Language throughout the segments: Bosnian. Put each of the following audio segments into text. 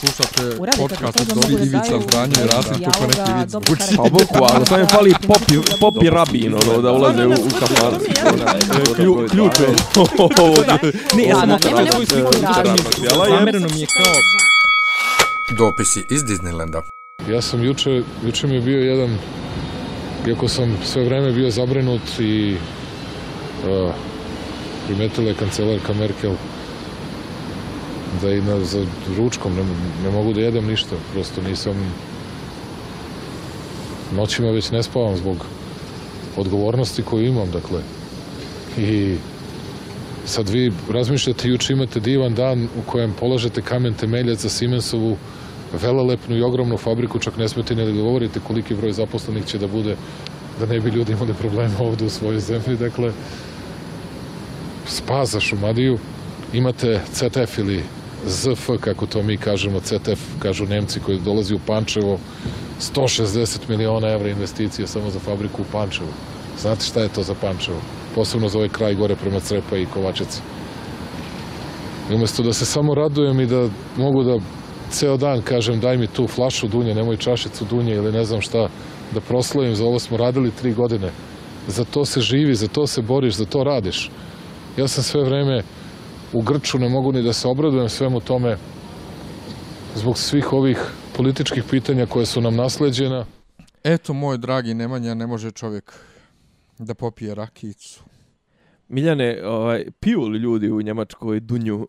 Slušate podcast od Dobri Ivica daju Zdanje i Rasim kako neki vic dobro zvuči. karakter. Pa boku, ali samo je fali popi, popi rabin, ono, da ulaze u, u kafan. Klju, ključ je. Ne, ja sam svoju sliku. Zamereno mi je kao Dopisi iz Disneylanda. Ja sam juče, juče mi je bio jedan, iako sam sve vreme bio zabrinut i uh, primetila je kancelarka Merkel da i na, za ručkom ne, ne mogu da jedem ništa, prosto nisam noćima već ne spavam zbog odgovornosti koju imam, dakle. I sad vi razmišljate, juče imate divan dan u kojem polažete kamen temeljac za Siemensovu velelepnu i ogromnu fabriku, čak ne smete ni da govorite koliki broj zaposlenih će da bude, da ne bi ljudi imali problema ovde u svojoj zemlji. Dakle, spas za Šumadiju, imate CTF ili ZF, kako to mi kažemo, CTF, kažu Nemci koji dolazi u Pančevo, 160 miliona evra investicije samo za fabriku u Pančevu. Znate šta je to za Pančevo? Posebno za ovaj kraj gore prema Crepa i Kovačici. I umesto da se samo radujem i da mogu da ceo dan kažem daj mi tu flašu dunje, nemoj čašicu dunje ili ne znam šta, da proslavim, za ovo smo radili tri godine. Za to se živi, za to se boriš, za to radiš. Ja sam sve vreme u grču, ne mogu ni da se obradujem svemu tome zbog svih ovih političkih pitanja koje su nam nasleđena. Eto, moj dragi Nemanja, ne može čovjek da popije rakicu. Miljane, ovaj, piju li ljudi u Njemačkoj dunju?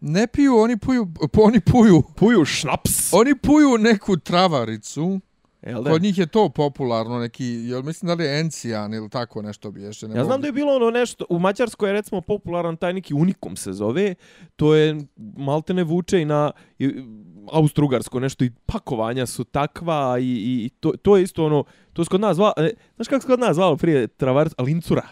Ne piju, oni puju, oni puju, Puju šnaps. oni puju neku travaricu. Jel da? Kod njih je to popularno, neki, jel mislim da li je encijan ili tako nešto bi ještě. Ne Ja znam da je bilo ono nešto, u Mađarskoj je recimo popularan taj neki unikum se zove, to je maltene vuče i na i, Austrougarsko nešto i pakovanja su takva i, i, to, to je isto ono, to se kod nas zvalo, e, znaš kako se kod nas zvalo prije travarac, lincura,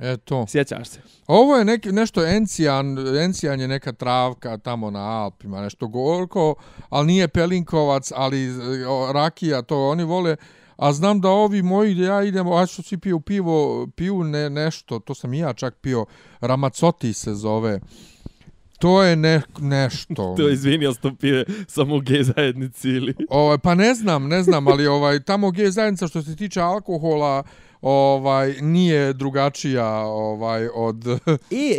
E to. sjećaš se? Ovo je neki, nešto encijan, encijan je neka travka tamo na Alpima, nešto gorko, ali nije pelinkovac, ali o, rakija, to oni vole. A znam da ovi moji gdje ja idem, a što svi piju pivo, piju ne, nešto, to sam i ja čak pio, Ramacoti se zove. To je ne, nešto. To je izvinio što pije samo gej zajednici ili... Ovaj, pa ne znam, ne znam, ali ovaj tamo gdje je zajednica što se tiče alkohola, ovaj nije drugačija ovaj od E,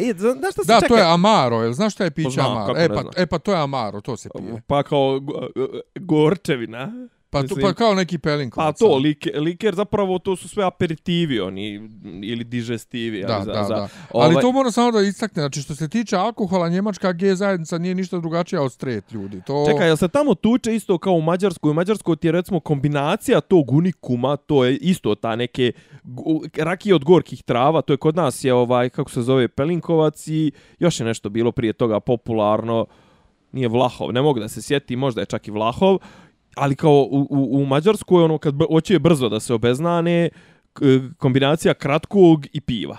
e, znaš šta se Da, čeka? to je Amaro, jel znaš šta je piće Amaro? E pa, e pa to je Amaro, to se pije. Pa kao go- gorčevina. Pa, to, Mislim, pa kao neki pelinkovac. Pa to, liker, liker zapravo to su sve aperitivi oni, ili digestivi. Da, ali za, da, za, da. ovaj, Ali to moram samo da istakne, znači što se tiče alkohola, njemačka G zajednica nije ništa drugačija od straight ljudi. To Čekaj, jel se tamo tuče isto kao u Mađarskoj? U Mađarskoj ti je recimo kombinacija tog unikuma, to je isto ta neke rakije od gorkih trava, to je kod nas je ovaj, kako se zove, Pelinkovac i još je nešto bilo prije toga popularno, nije Vlahov, ne mogu da se sjeti, možda je čak i Vlahov, ali kao u, u, u Mađarskoj, ono, kad br- hoće brzo da se obeznane, k- kombinacija kratkog i piva.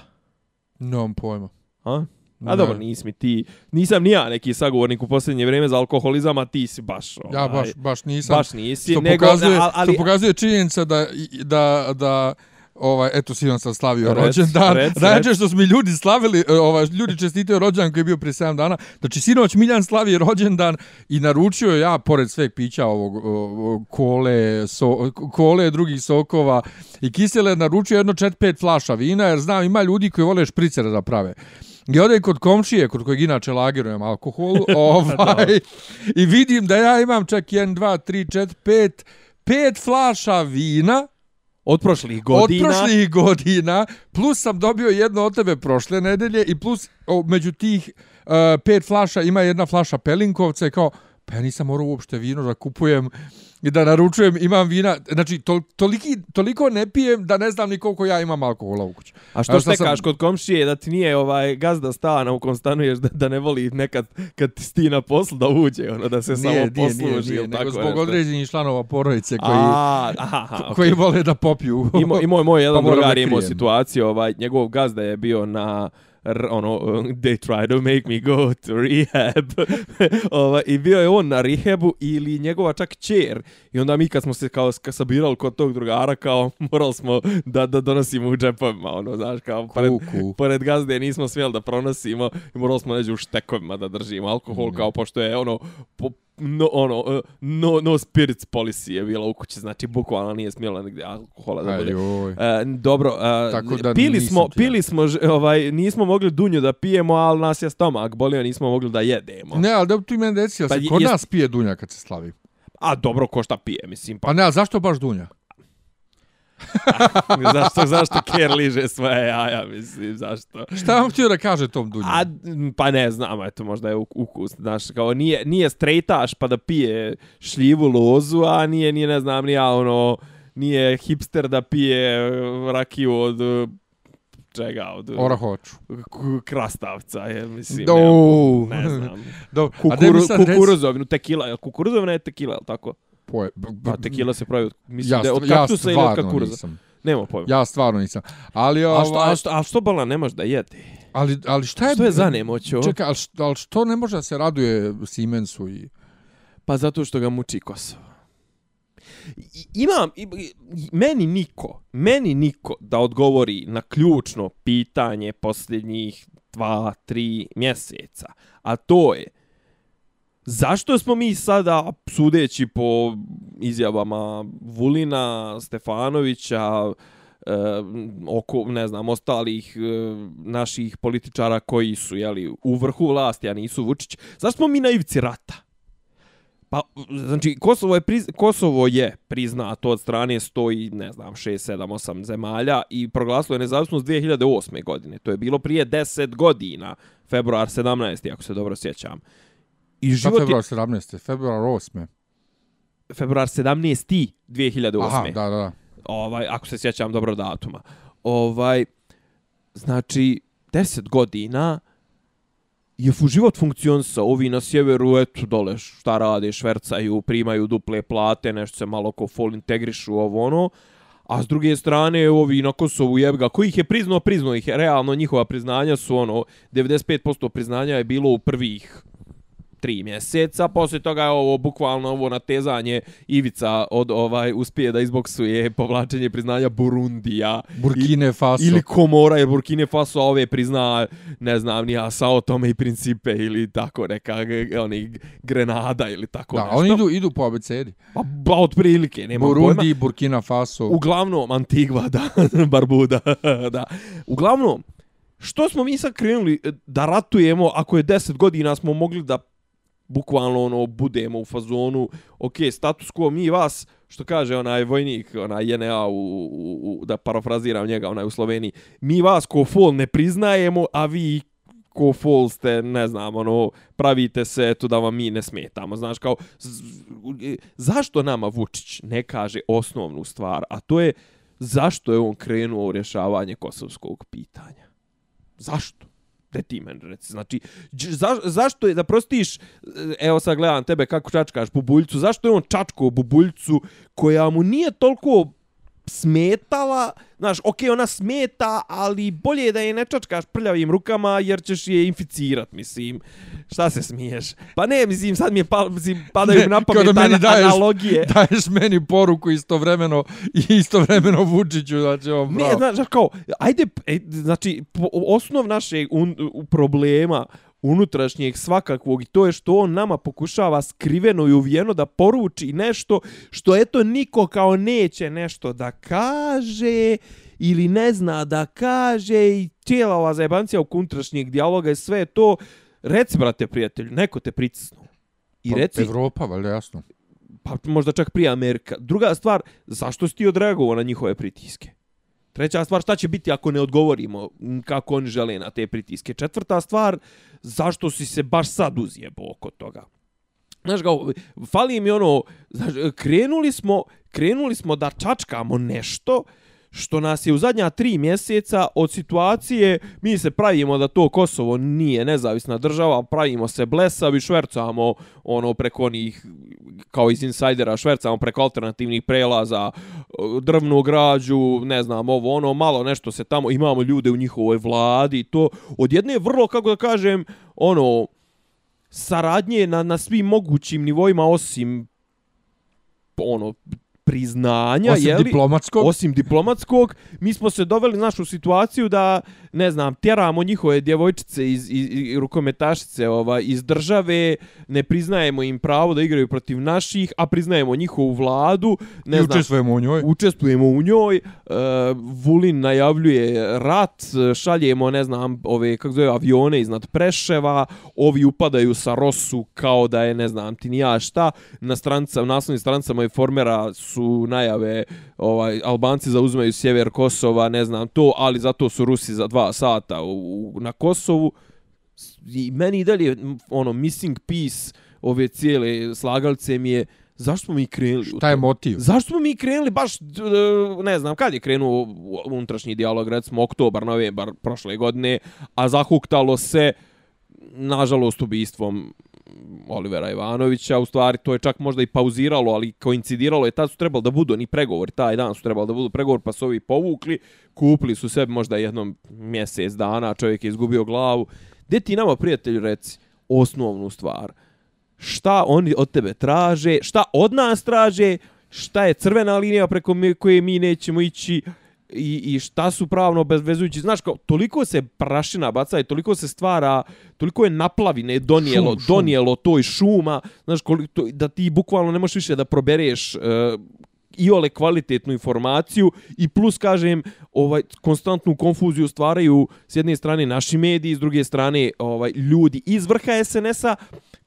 nemam pojma. A? A Ne. dobro, nis mi ti, nisam ni ja neki sagovornik u posljednje vrijeme za alkoholizam, a ti si baš... Ja ovaj, baš baš nisam. Baš nisi, što nego, pokazuje, ali, ali što pokazuje činjenica da da da ovaj eto sinoć sam slavio Rec, rođendan. rec, rec. što su mi ljudi slavili, e, ovaj ljudi čestitaju rođendan koji je bio prije 7 dana. Znači sinoć Miljan slavi rođendan i naručio ja pored sveg pića ovog o, o, kole, so, kole drugih sokova i kisele naručio jedno 4-5 flaša vina jer znam ima ljudi koji vole špricere da prave. I ode kod komšije, kod kojeg inače lagirujem alkohol, ovaj, i vidim da ja imam čak 1, 2, 3, 4, 5, 5 flaša vina, od prošlih godina... od prošlih godina, plus sam dobio jedno od tebe prošle nedelje i plus o, među tih uh, pet flaša ima jedna flaša Pelinkovca i kao, pa ja nisam morao uopšte vino da kupujem i da naručujem, imam vina, znači to, toliki, toliko ne pijem da ne znam ni koliko ja imam alkohola u kući. A što sad štekaš sam- kod komšije da ti nije ovaj gazda stana u kom stanuješ da, da ne voli nekad kad ti sti na poslu da uđe, ono da se samo posluži ili tako nego zbog nešto. određenih članova porodice koji, A, aha, okay. koji vole da popiju. I, mo, I moj, moj jedan Pa drugar imao situaciju, ovaj, njegov gazda je bio na ono, uh, they try to make me go to rehab. Ova, I bio je on na rehabu ili njegova čak čer. I onda mi kad smo se kao sabirali kod tog drugara, kao morali smo da, da donosimo u džepovima, ono, znaš, kao pored, Kuku. pored gazde nismo smjeli da pronosimo i morali smo neđe u štekovima da držimo alkohol, kao pošto je ono, po, no, ono, uh, no, no spirits policy je bila u kući, znači bukvalno nije smjela nigdje alkohola da bude. E, dobro, e, Tako da pili smo, pili smo, ovaj, nismo mogli dunju da pijemo, ali nas je stomak bolio, nismo mogli da jedemo. Ne, ali da ti meni reci, jel Pa se kod jest- nas pije dunja kad se slavi? A dobro, ko šta pije, mislim, pa Pa ne, a zašto baš dunja? zašto, zašto Ker liže svoje jaja, mislim, zašto? Šta vam htio da kaže tom dunju? A, pa ne znam, eto, možda je uk- ukus, znaš, kao nije, nije strejtaš pa da pije šljivu lozu, a nije, nije ne znam, nije ono, nije hipster da pije rakiju od čega, od Orahoću. k- krastavca, je, mislim, Do. ne, ne znam. Mi Kukuru, kukuruzovinu, tekila, je kukuruzovina je tekila, je tako? Poje, b- Pa tekila se pravi od, mislim ja, da od st- ja kaktusa ili od kukuruza. nisam. Nema pojma. Ja stvarno nisam. Ali, a, što, ovaj, a, što, a što bala nemaš da jede? ali, ali šta je... Što je za nemoć ovo? Čekaj, ali, što, ali što ne može da se raduje Siemensu i... Pa zato što ga muči Kosovo. I- Imam, i- meni niko, meni niko da odgovori na ključno pitanje posljednjih dva, tri mjeseca. A to je, zašto smo mi sada, sudeći po izjavama Vulina, Stefanovića, e, oko, ne znam, ostalih e, naših političara koji su, jeli, u vrhu vlasti, a nisu Vučić, zašto smo mi na ivici rata? Pa, znači, Kosovo je, priz, Kosovo je priznato od strane 100 i, ne znam, 6, 7, 8 zemalja i proglasilo je nezavisnost 2008. godine. To je bilo prije 10 godina, februar 17. ako se dobro sjećam. I Šta život februar je, 17. Februar 8. februar 17. 2008. Aha, da, da, da. ovaj, ako se sjećam dobro datuma. Ovaj, znači, 10 godina je fu život funkcionisao. Ovi na sjeveru, eto, dole, šta rade, švercaju, primaju duple plate, nešto se malo ko fol integrišu, ovo ono. A s druge strane, ovi na Kosovu jebga, ih je priznao, priznao ih je. Realno, njihova priznanja su ono, 95% priznanja je bilo u prvih tri mjeseca, poslije toga je ovo bukvalno ovo natezanje Ivica od ovaj uspije da izboksuje povlačenje priznanja Burundija Burkine Faso. ili Komora jer Burkine Faso ove prizna ne znam ni ja Sao Tome i Principe ili tako neka oni Grenada ili tako Da, nešto. oni idu, idu po abecedi. pa, ba, otprilike, nema pojma. Burundi, Burkina Faso. Uglavnom, Antigva, da, Barbuda, da. Uglavnom, što smo mi sad krenuli e, da ratujemo ako je 10 godina smo mogli da bukvalno ono budemo u fazonu ok, status quo, mi vas što kaže onaj vojnik, onaj JNA u, u, u, da parafraziram njega, onaj u Sloveniji, mi vas ko fol ne priznajemo, a vi ko fol ste, ne znam, ono, pravite se eto da vam mi ne smetamo. Znaš, kao, e, zašto nama Vučić ne kaže osnovnu stvar, a to je zašto je on krenuo u rješavanje kosovskog pitanja? Zašto? Da ti reci. Znači, za, zašto je, da prostiš, evo sad gledam tebe kako čačkaš bubuljcu, zašto je on čačko bubuljcu koja mu nije toliko smetala, znaš, okej, ona smeta, ali bolje je da je ne čačkaš prljavim rukama, jer ćeš je inficirat, mislim. Šta se smiješ? Pa ne, mislim, sad mi je pa, mislim, padaju Ne, na kao da pamet meni daješ- analogije. Daješ meni poruku istovremeno i istovremeno Vučiću, znači on Ne, bravo. znaš, znaš, kao, ajde, e, znači, po, osnov našeg un, problema unutrašnjeg svakakvog i to je što on nama pokušava skriveno i uvijeno da poruči nešto što eto niko kao neće nešto da kaže ili ne zna da kaže i cijela ova zajebancija oko unutrašnjeg dijaloga i sve to reci brate prijatelju, neko te pricisnu i Pa, reci Evropa, valjda jasno. pa možda čak prije Amerika. Druga stvar, zašto si ti odreagovao na njihove pritiske? Treća stvar, šta će biti ako ne odgovorimo kako oni žele na te pritiske? Četvrta stvar, zašto si se baš sad uzjebo oko toga? Znaš, kao, fali mi ono, znaš, krenuli smo, krenuli smo da čačkamo nešto što nas je u zadnja tri mjeseca od situacije, mi se pravimo da to Kosovo nije nezavisna država, pravimo se blesavi, švercamo ono preko onih, kao iz insajdera, švercamo preko alternativnih prelaza, drvnu građu, ne znam, ovo ono, malo nešto se tamo, imamo ljude u njihovoj vladi, to od jedne vrlo, kako da kažem, ono, saradnje na, na svim mogućim nivoima osim ono priznanja, osim jeli, diplomatskog. osim diplomatskog, mi smo se doveli našu situaciju da, ne znam, tjeramo njihove djevojčice iz, iz, iz rukometašice ova, iz države, ne priznajemo im pravo da igraju protiv naših, a priznajemo njihovu vladu. Ne I znam, učestvujemo u njoj. Učestvujemo u njoj. Uh, Vulin najavljuje rat, šaljemo, ne znam, ove, kako zove, avione iznad Preševa, ovi upadaju sa Rosu kao da je, ne znam, ti ni ja šta. Na stranica, naslovnim stranicama i formera su najave, ovaj, Albanci zauzimaju sjever Kosova, ne znam to, ali zato su Rusi za dva sata u, u, na Kosovu. I meni i dalje, ono, missing piece ove cijele slagalice mi je, zašto smo mi krenuli? Šta je motiv? Zašto smo mi krenuli baš, ne znam, kad je krenuo unutrašnji dijalog, recimo oktobar, novembar prošle godine, a zahuktalo se, nažalost, ubistvom Olivera Ivanovića, u stvari to je čak možda i pauziralo, ali koincidiralo je, tad su trebali da budu ni pregovori, taj dan su trebali da budu pregovori, pa su ovi povukli, kupili su sebi možda jednom mjesec dana, čovjek je izgubio glavu. Gdje ti nama, prijatelju, reci osnovnu stvar? Šta oni od tebe traže, šta od nas traže, šta je crvena linija preko koje mi nećemo ići, i, i šta su pravno bezvezujući. Znaš, kao, toliko se prašina baca i toliko se stvara, toliko je naplavine donijelo, Šum, šum. donijelo to i šuma, znaš, koliko, da ti bukvalno ne možeš više da probereš uh, i ole kvalitetnu informaciju i plus kažem ovaj konstantnu konfuziju stvaraju s jedne strane naši mediji s druge strane ovaj ljudi iz vrha SNS-a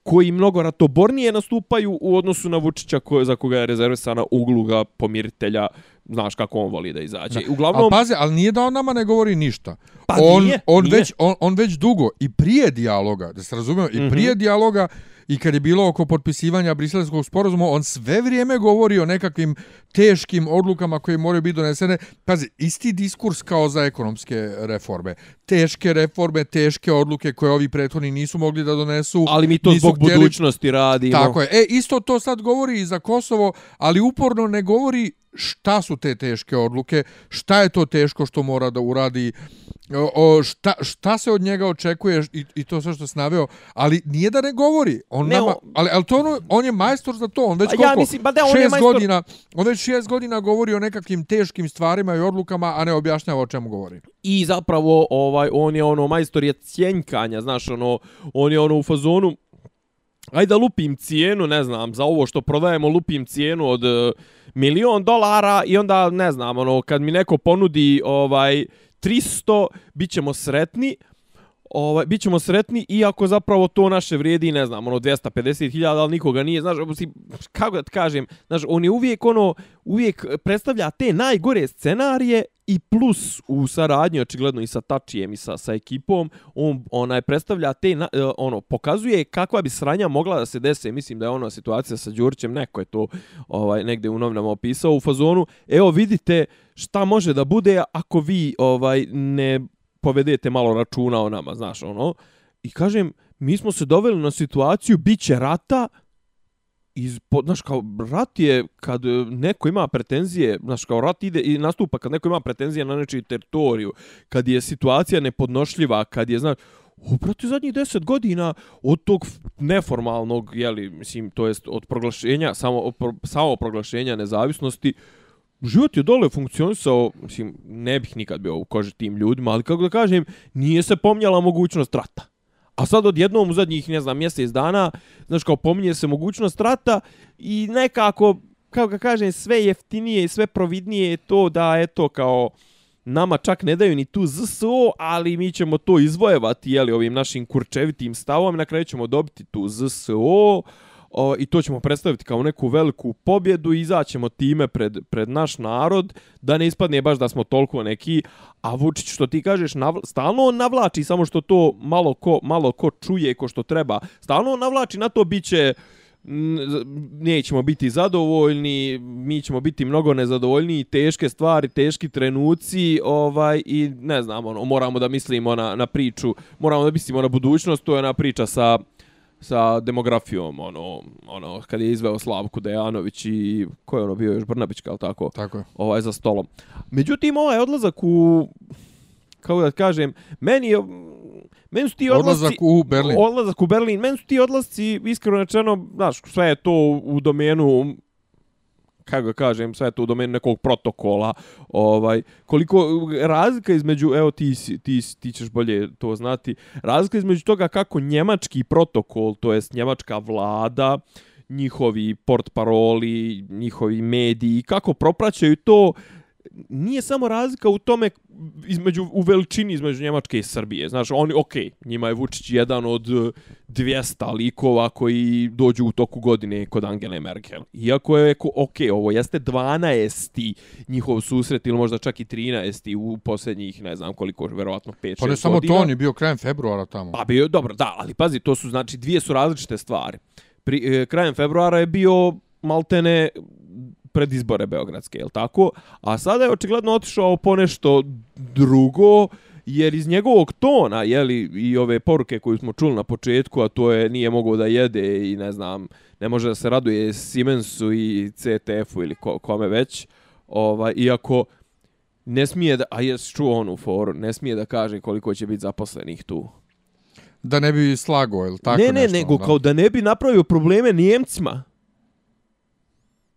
koji mnogo ratobornije nastupaju u odnosu na Vučića ko, za koga je rezervisana ugluga pomiritelja znaš kako on voli da izađe. Uglavnom, Ali pazi, ali nije da on nama ne govori ništa. Pa on, nije, on, nije. Već, on, on već dugo i prije dijaloga, da se razumijemo, i prije dijaloga i kad je bilo oko potpisivanja briselskog sporazuma, on sve vrijeme govori o nekakvim teškim odlukama koje moraju biti donesene. Pazi, isti diskurs kao za ekonomske reforme. Teške reforme, teške odluke koje ovi prethodni nisu mogli da donesu. ali mi to zbog htjeli- budućnosti radimo. Tako je. E, isto to sad govori i za Kosovo, ali uporno ne govori šta su te teške odluke, šta je to teško što mora da uradi, o, šta, šta se od njega očekuje i, i to sve što se naveo, ali nije da ne govori. On Ne, nama, ali, ali to ono, on je majstor za to, on već Pa ja koliko? mislim, ba da, on je šest majstor- godina, on već šest godina govori o nekakvim teškim stvarima i odlukama, a ne objašnjava o čemu govori. i zapravo ovaj on je ono majstor je cjenjkanja, znaš, ono on je ono u fazonu ajde da lupim cijenu, ne znam, za ovo što prodajemo lupim cijenu od e, milion dolara i onda ne znam, ono kad mi neko ponudi ovaj 300, bit ćemo sretni. Ovaj, bit ćemo sretni, iako zapravo to naše vrijedi, ne znam, ono 250.000, ali nikoga nije, znaš, kako da ti kažem, znaš, on je uvijek ono, uvijek predstavlja te najgore scenarije i plus u saradnji očigledno i sa Tačijem i sa, sa ekipom, on onaj predstavlja te, na, e, ono, pokazuje kakva bi sranja mogla da se dese, mislim da je ona situacija sa Đurićem, neko je to ovaj negde u novinama opisao u fazonu, evo vidite šta može da bude ako vi ovaj ne povedete malo računa o nama, znaš, ono. I kažem, mi smo se doveli na situaciju, biće rata, iz, po, znaš, kao, rat je kad e, neko ima pretenzije, znaš, kao rat ide i nastupa kad neko ima pretenzije na nečiju teritoriju, kad je situacija nepodnošljiva, kad je, znaš, Uprati zadnjih deset godina od tog neformalnog, jeli, mislim, to jest od proglašenja, samo, pro, samo proglašenja nezavisnosti, život je dole funkcionisao, mislim, ne bih nikad bio u koži tim ljudima, ali kako da kažem, nije se pomnjala mogućnost rata. A sad odjednom u zadnjih, ne znam, mjesec dana, znaš, kao pominje se mogućnost rata i nekako, kao ga kažem, sve jeftinije i sve providnije je to da, eto, kao, nama čak ne daju ni tu ZSO, ali mi ćemo to izvojevati, jeli, ovim našim kurčevitim stavom, na kraju ćemo dobiti tu ZSO, o, i to ćemo predstaviti kao neku veliku pobjedu. I izaćemo time pred, pred naš narod, da ne ispadne baš da smo toliko neki, a Vučić što ti kažeš, navla, stalno on navlači, samo što to malo ko, malo ko čuje ko što treba, stalno on navlači na to biće nećemo biti zadovoljni, mi ćemo biti mnogo nezadovoljniji, teške stvari, teški trenuci, ovaj i ne znam, ono, moramo da mislimo na na priču, moramo da mislimo na budućnost, to je ona priča sa sa demografijom, ono, ono, kad je izveo Slavku Dejanović i ko je ono bio još Brnabićka, al tako? Tako je. ovaj za stolom. Međutim, ovaj odlazak u kako da kažem, meni je meni su ti odlasci Odlazak u Berlin. Odlazak u Berlin, meni su ti odlasci iskreno rečeno, znaš, sve je to u domenu kako kažem, sve to u domenu nekog protokola, ovaj, koliko razlika između, evo ti, ti, ti ćeš bolje to znati, razlika između toga kako njemački protokol, to jest njemačka vlada, njihovi portparoli, njihovi mediji, kako propraćaju to, nije samo razlika u tome između u veličini između Njemačke i Srbije. Znaš, oni okej, njima je Vučić jedan od eh, 200 likova koji dođu u toku godine kod Angele Merkel. Iako je ko- okej, ovo jeste 12. njihov susret ili možda čak i 13. u posljednjih, ne znam koliko, verovatno 5-6 Pa ne samo godina. to, on je bio krajem februara tamo. Pa bio, dobro, da, ali pazi, to su znači dvije su različite stvari. Pri, e, krajem februara je bio maltene pred izbore Beogradske, je tako? A sada je očigledno otišao po nešto drugo, jer iz njegovog tona, jeli, i ove poruke koju smo čuli na početku, a to je nije mogao da jede i ne znam, ne može da se raduje Siemensu i CTF-u ili ko, kome već, ovaj, iako ne smije da, a jes čuo onu foru, ne smije da kaže koliko će biti zaposlenih tu. Da ne bi slago, ili tako ne, ne, nešto. nego onda. kao da ne bi napravio probleme Nijemcima.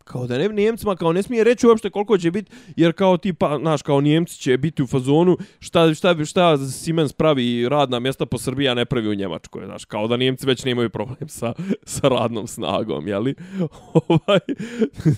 Kao da ne bi Nijemcima, kao ne smije reći uopšte koliko će biti, jer kao tipa, znaš, kao Nijemci će biti u fazonu, šta, šta, bi- šta Siemens pravi radna mjesta po Srbiji, a ne pravi u Njemačkoj, znaš, kao da Nijemci već nemaju problem sa, sa radnom snagom, jeli? ovaj,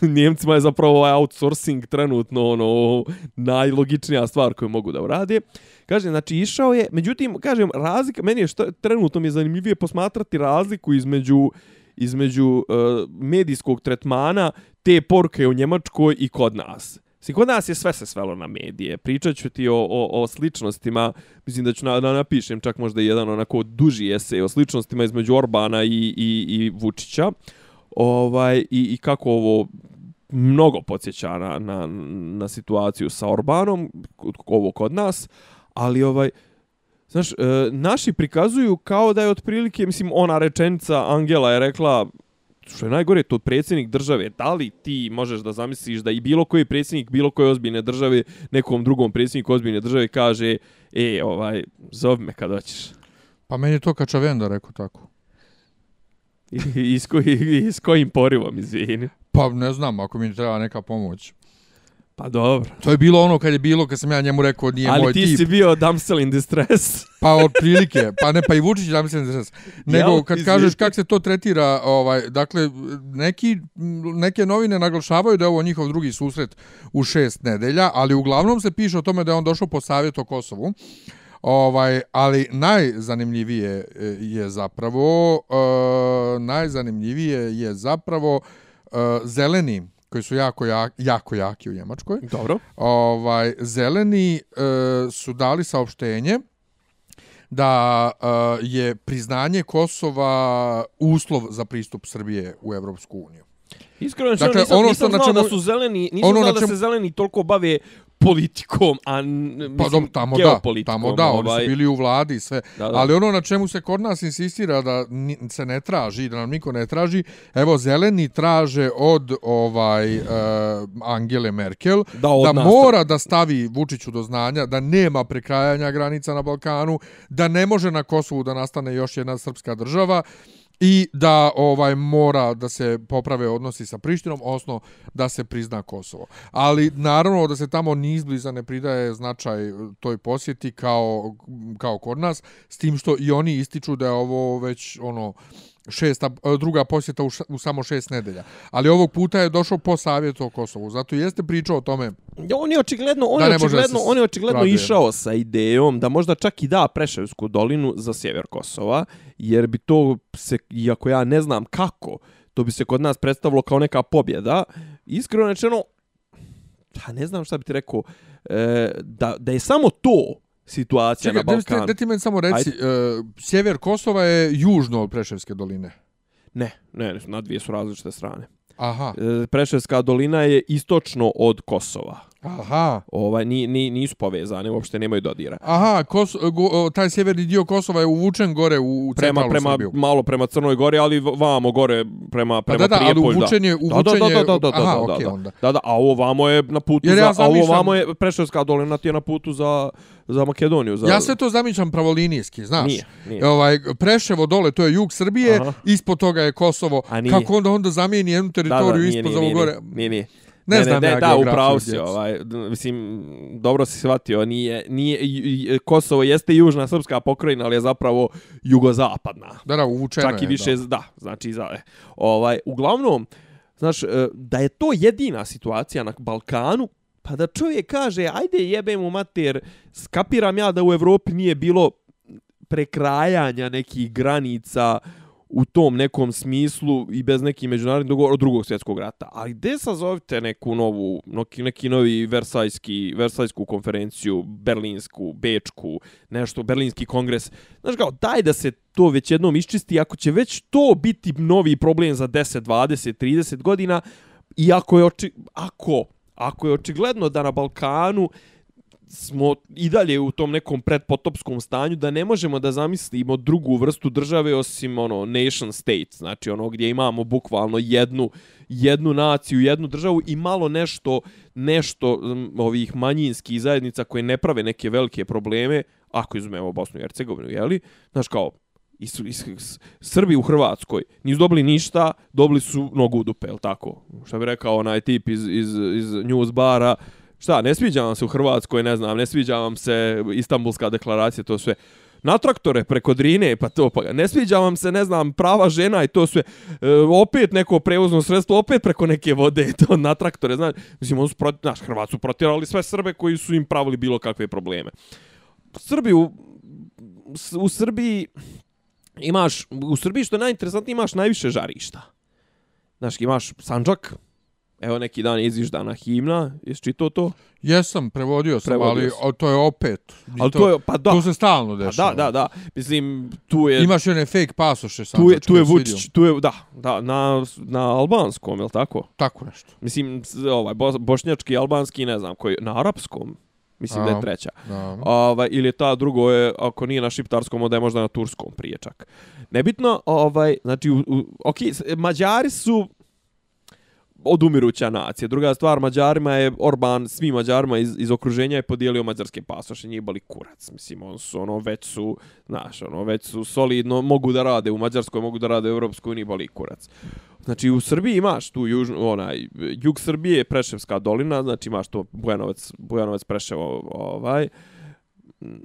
Nijemcima je zapravo ovaj outsourcing trenutno ono, najlogičnija stvar koju mogu da urade. Kažem, znači išao je, međutim, kažem, razlika, meni je što, trenutno mi je zanimljivije posmatrati razliku između između uh, medijskog tretmana te poruke u Njemačkoj i kod nas. Mislim, kod nas je sve se svelo na medije. Pričat ću ti o, o, o sličnostima, mislim da ću na, da napišem čak možda jedan onako duži esej o sličnostima između Orbana i, i, i Vučića. Ovaj, i, I kako ovo mnogo podsjeća na, na, na situaciju sa Orbanom, ovo kod nas, ali ovaj, Znaš, e, naši prikazuju kao da je otprilike, mislim, ona rečenica Angela je rekla, što je najgore, to predsjednik države, da li ti možeš da zamisliš da i bilo koji predsjednik bilo koje ozbiljne države nekom drugom predsjedniku ozbiljne države kaže, e, ovaj, zove me kad hoćeš. Pa meni je to Kačavenda rekao tako. I, i, s, koji, I s kojim porivom, izvini. Pa ne znam, ako mi treba neka pomoć. Pa dobro. To je bilo ono kad je bilo, kad sam ja njemu rekao nije Ali moj ti tip. si bio damsel in distress. Pa od prilike, pa ne, pa i Vučić da mislim da se... Nego Jel, kad kažeš kako se to tretira, ovaj, dakle, neki, neke novine naglašavaju da je ovo njihov drugi susret u šest nedelja, ali uglavnom se piše o tome da je on došao po savjet o Kosovu. Ovaj, ali najzanimljivije e, je zapravo uh, najzanimljivije je zapravo uh, zeleni koji su jako, jak, jako jaki u Njemačkoj. Dobro. Ovaj zeleni e, su dali saopštenje da e, je priznanje Kosova uslov za pristup Srbije u Evropsku uniju. Iskreno Dakle, nisam, ono nisam što na znao čemu- da su zeleni, nisam ono znao na da čemu- se zeleni toliko bave politikom, a Pa mislim, dobro, tamo da, tamo da, oni ovaj. su bili u vladi i sve. Da, da. Ali ono na čemu se kod nas insistira da se ne traži, da nam niko ne traži, evo zeleni traže od ovaj uh, Angele Merkel Da, da nas mora da stavi Vučiću do znanja da nema prekrajanja granica na Balkanu, da ne može na Kosovu da nastane još jedna srpska država i da ovaj mora da se poprave odnosi sa Prištinom, odnosno da se prizna Kosovo. Ali naravno da se tamo ni izbliza ne pridaje značaj e, toj posjeti kao, kao kod nas, s tim što i oni ističu da je ovo već ono šesta, druga posjeta u, š, u samo šest nedelja. Ali ovog puta je došao po savjetu o Kosovu. Zato jeste pričao o tome On je očigledno, on je očigledno, on je očigledno raduje. išao sa idejom da možda čak i da Preševsku dolinu za sjever Kosova, jer bi to se, iako ja ne znam kako, to bi se kod nas predstavilo kao neka pobjeda. Iskreno rečeno, pa ne znam šta bi ti rekao, e, da, da je samo to situacija Čekaj, na Balkanu. da ti meni samo reci, uh, sjever Kosova je južno od Preševske doline. Ne, ne, ne, na dvije su različite strane. Aha, E, Preševska dolina je istočno od Kosova. Aha. Ovaj, ni, ni, nisu povezane, uopšte nemaju dodira. Aha, Kos, go, taj sjeverni dio Kosova je uvučen gore u, u Prema, prema, Srbiju. malo prema Crnoj Gori, ali vamo gore prema, Pa prema da, da, ali Prijepolju, uvučen je, Da, uvučen da, da, je, da, da, da, aha, da, da, onda. Da, da, a ovo vamo je na putu Jer za, ja a ovo zamišljam- vamo je, Preševska dolina ti je na putu za, za Makedoniju. Za, Ja sve to zamišljam pravolinijski, znaš. Nije, nije. Ovaj, Preševo dole, to je jug Srbije, Aha. ispod toga je Kosovo. Nije. Kako onda onda zamijeni jednu da, da, teritoriju nije, ispod nije, za ovo nije, gore? Nije, nije. Ne Ne, znam ne, ja ne, da, geografiju, upravo si, ovaj, mislim, dobro si shvatio, nije, nije, i- Kosovo jeste južna srpska pokrajina, ali je zapravo jugozapadna. Da, da, uvučeno Čak i više, da. da, znači, za, e, ovaj, uglavnom, znaš, e, da je to jedina situacija na Balkanu, pa da čovjek kaže, ajde jebem u mater, skapiram ja da u Evropi nije bilo prekrajanja nekih granica u tom nekom smislu i bez nekih međunarodnih dogovora od drugog svjetskog rata. Ali gde sazovite neku novu, neki, neki novi versajski, versajsku konferenciju, berlinsku, bečku, nešto, berlinski kongres. Znaš kao, daj da se to već jednom iščisti, ako će već to biti novi problem za 10, 20, 30 godina, i ako je, oči, ako, ako je očigledno da na Balkanu smo i dalje u tom nekom predpotopskom stanju da ne možemo da zamislimo drugu vrstu države osim ono nation state, znači ono gdje imamo bukvalno jednu jednu naciju, jednu državu i malo nešto nešto ovih manjinskih zajednica koje ne prave neke velike probleme, ako izumemo Bosnu i Hercegovinu, je li? Znaš kao i su, i Srbi u Hrvatskoj nisu dobili ništa, dobili su nogu u dupe, jel tako? Šta bi rekao onaj tip iz, iz, iz news bara, šta, ne sviđa vam se u Hrvatskoj, ne znam, ne sviđa vam se Istanbulska deklaracija, to sve. Na traktore preko Drine, pa to, pa ne sviđa vam se, ne znam, prava žena i to sve. E, opet neko prevozno sredstvo, opet preko neke vode, to na traktore, znaš. Mislim, oni su proti, naš, Hrvat su protirali sve Srbe koji su im pravili bilo kakve probleme. Srbi u, u Srbiji imaš, u Srbiji što je najinteresantnije, imaš najviše žarišta. Znaš, imaš Sanđak, evo neki dan je izviždana himna, jesi čitao to? Jesam, prevodio sam, Prevodio ali o, to je opet. Ali to, je, pa da, To se stalno pa dešava. da, da, da, mislim, tu je... Imaš one fake pasoše sam. tu je, tu je Vučić, tu je, da, da, na, na albanskom, je li tako? Tako nešto. Mislim, ovaj, bo, bošnjački, albanski, ne znam, koji, na arapskom, mislim da A. je treća. Da. Ovaj, ili ta drugo je, ako nije na šiptarskom, onda je možda na turskom prije čak. Nebitno, ovaj, znači, u, u, ok, Mađari su odumiruća nacija. Druga stvar, Mađarima je Orban, svi Mađarima iz, iz okruženja je podijelio mađarske pasoše, njih boli kurac. Mislim, on su, ono, već su, znaš, ono, već su solidno, mogu da rade u Mađarskoj, mogu da rade u Europskoj uniji, boli kurac. Znači, u Srbiji imaš tu južnu, onaj, jug Srbije je Preševska dolina, znači imaš to Bujanovac, Bujanovac Preševo, ovaj,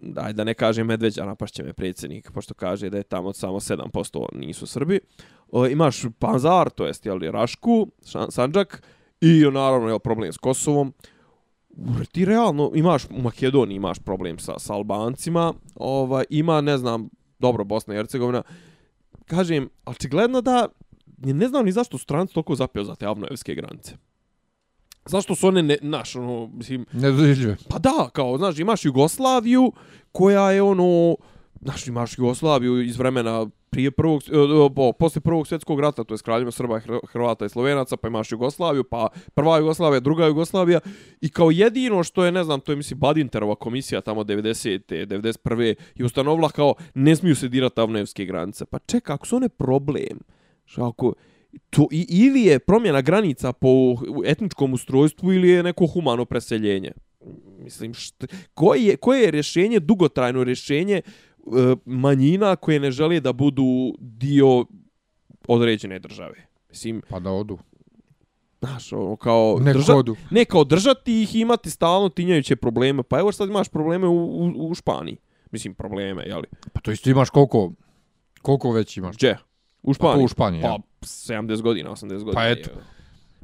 daj da ne kažem Medveđa, će me predsjednik, pošto kaže da je tamo samo 7% nisu Srbi. O, imaš Panzar, to jest jeli, Rašku, Sanđak, i naravno je problem s Kosovom. Ure, Ti realno imaš, u Makedoniji imaš problem sa, sa Albancima, ovaj, ima, ne znam, dobro, Bosna i Hercegovina, kažem, očigledno da, ne znam ni zašto stranci toliko zapio za te avnojevske granice. Zašto su one, ne, naš, ono, mislim, Nedodirljive. Pa da, kao, znaš, imaš Jugoslaviju koja je ono, znaš, imaš Jugoslaviju iz vremena prije prvog, e, po, posle prvog svjetskog rata, to je s kraljima Srba, Hrvata i Slovenaca, pa imaš Jugoslaviju, pa prva Jugoslavija, druga Jugoslavija i kao jedino što je, ne znam, to je mislim Badinterova komisija tamo 90. 91. i ustanovila kao ne smiju se dirati avnevske granice. Pa čeka, ako su one problem, što ako, to, i, ili je promjena granica po etničkom ustrojstvu ili je neko humano preseljenje. Mislim, št, koje, je, koje je rješenje, dugotrajno rješenje manjina koje ne žele da budu dio određene države? Mislim, Pa da odu. znaš, ono, kao... Nek drža- odu. Ne, kao držati ih i imati stalno tinjajuće probleme. Pa evo sad imaš probleme u, u, u Španiji. Mislim, probleme, jeli? Pa to isto imaš koliko, koliko već imaš. Gdje? U Pa Španiji? to u Španiji, Pa, ja. 70 godina, 80 godina. Pa eto. je.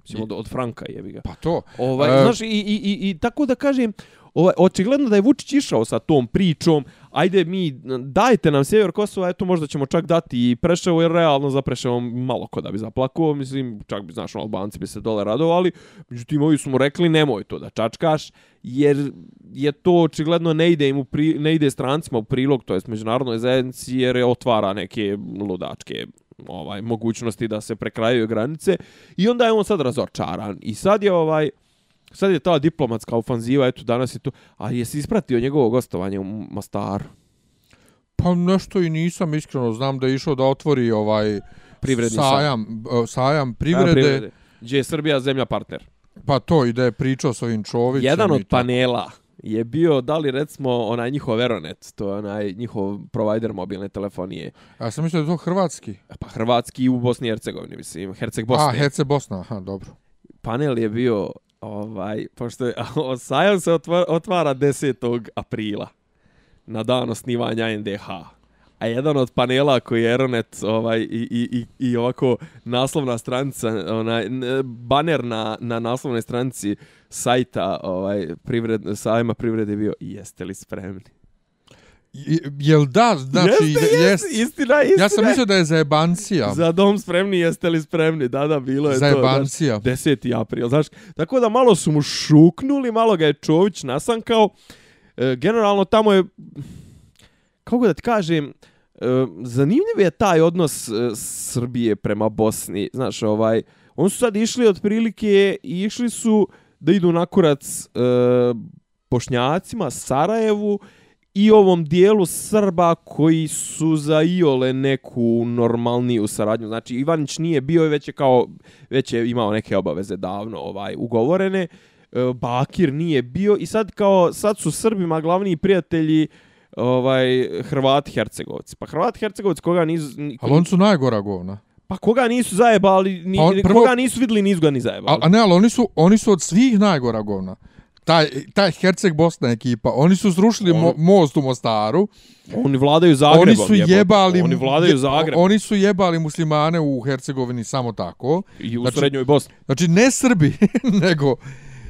Mislim, od, od Franka jebi ga. Pa to. Ovaj, E, znaš, i, i, i, i tako da kažem, ovaj, očigledno da je Vučić išao sa tom pričom, ajde mi, dajte nam sjever Kosova, eto možda ćemo čak dati i Preševo, jer realno za Preševo malo ko da bi zaplakuo, mislim, čak bi, znaš, ono, Albanci bi se dole radovali, međutim, ovi su mu rekli, nemoj to da čačkaš, jer je to očigledno ne ide im u pri, ne ide strancima u prilog, to jest međunarodnoj zajednici, jer je otvara neke ludačke ovaj mogućnosti da se prekrajaju granice. I onda je on sad razočaran. I sad je ovaj sad je ta diplomatska ofanziva eto danas je to a jesi ispratio njegovo gostovanje u Mostaru Pa nešto i nisam iskreno, znam da je išao da otvori ovaj Privredni sajam, sajam, sajam privrede, A, privrede. Gdje je Srbija zemlja partner. pa to i da je pričao s ovim Čovićem. Jedan od panela je bio, da li recimo, onaj njihov Veronet, to je onaj njihov provider mobilne telefonije. Ja sam mislio da je to hrvatski. Pa hrvatski u Bosni i Hercegovini, mislim, Herceg Bosne. A, Hece Bosna, aha, dobro. Panel je bio, ovaj, pošto je, sajam se otvara, otvara 10. aprila, na dan osnivanja NDH. A jedan od panela koji je Aeronet ovaj, i, i, i, i ovako naslovna stranica, onaj, baner na, na naslovnoj stranici sajta ovaj, privred, sajma privrede je bio jeste li spremni? Jel da, znači, jeste, jeste, istina, istina. Ja sam mislio da je za jebancija. Za dom spremni, jeste li spremni? Da, da, bilo je Za to. jebancija. Znaš, 10. april, znaš. Tako da malo su mu šuknuli, malo ga je Čović nasankao. E, generalno tamo je, kako da ti kažem, e, zanimljiv je taj odnos e, Srbije prema Bosni. Znaš, ovaj, oni su sad išli otprilike i išli su da idu na kurac e, Bošnjacima, Sarajevu i ovom dijelu Srba koji su za Iole neku normalniju saradnju. Znači Ivanić nije bio i već je kao već je imao neke obaveze davno ovaj ugovorene. E, Bakir nije bio i sad kao sad su Srbima glavni prijatelji ovaj Hrvati Hercegovci. Pa Hrvati Hercegovci koga nisu ni- Ali oni su najgora govna. pa koga nisu zajebali, ni, Pa on- prvo- koga nisu videli nisu ga ni zajebali. A, a ne, ali oni su, oni su od svih najgora govna. Taj, taj Herceg Bosna ekipa, oni su srušili On- mo, most u Mostaru. Oni vladaju Zagrebom. oni su jebote. jebali Oni vladaju Zagrebom. Oni su jebali muslimane u Hercegovini samo tako. I u znači- srednjoj Bosni. Znači ne Srbi, nego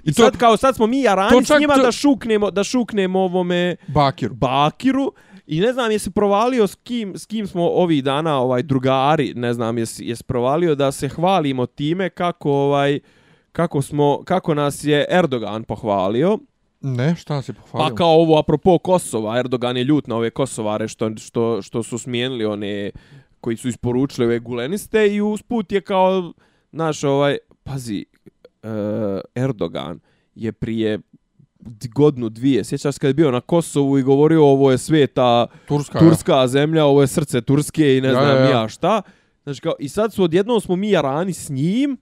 I sad kao sad smo mi jarani to s njima to- da šuknemo, da šuknemo ovome Bakir. Bakiru i ne znam jesi provalio s kim, s kim smo ovih dana ovaj drugari, ne znam jesi, jesi provalio da se hvalimo time kako ovaj kako smo kako nas je Erdogan pohvalio. Ne, šta si pohvalio? Pa kao ovo apropo Kosova, Erdogan je ljut na ove Kosovare što, što, što su smijenili one koji su isporučili ove guleniste i usput je kao naš ovaj pazi uh, Erdogan je prije godinu dvije, sjećaš se kad je bio na Kosovu i govorio ovo je sveta Turska. turska zemlja, ovo je srce Turske i ne Ja, znam ja, ja. ja šta. Znači kao, i sad su odjednom smo mi jarani s njim,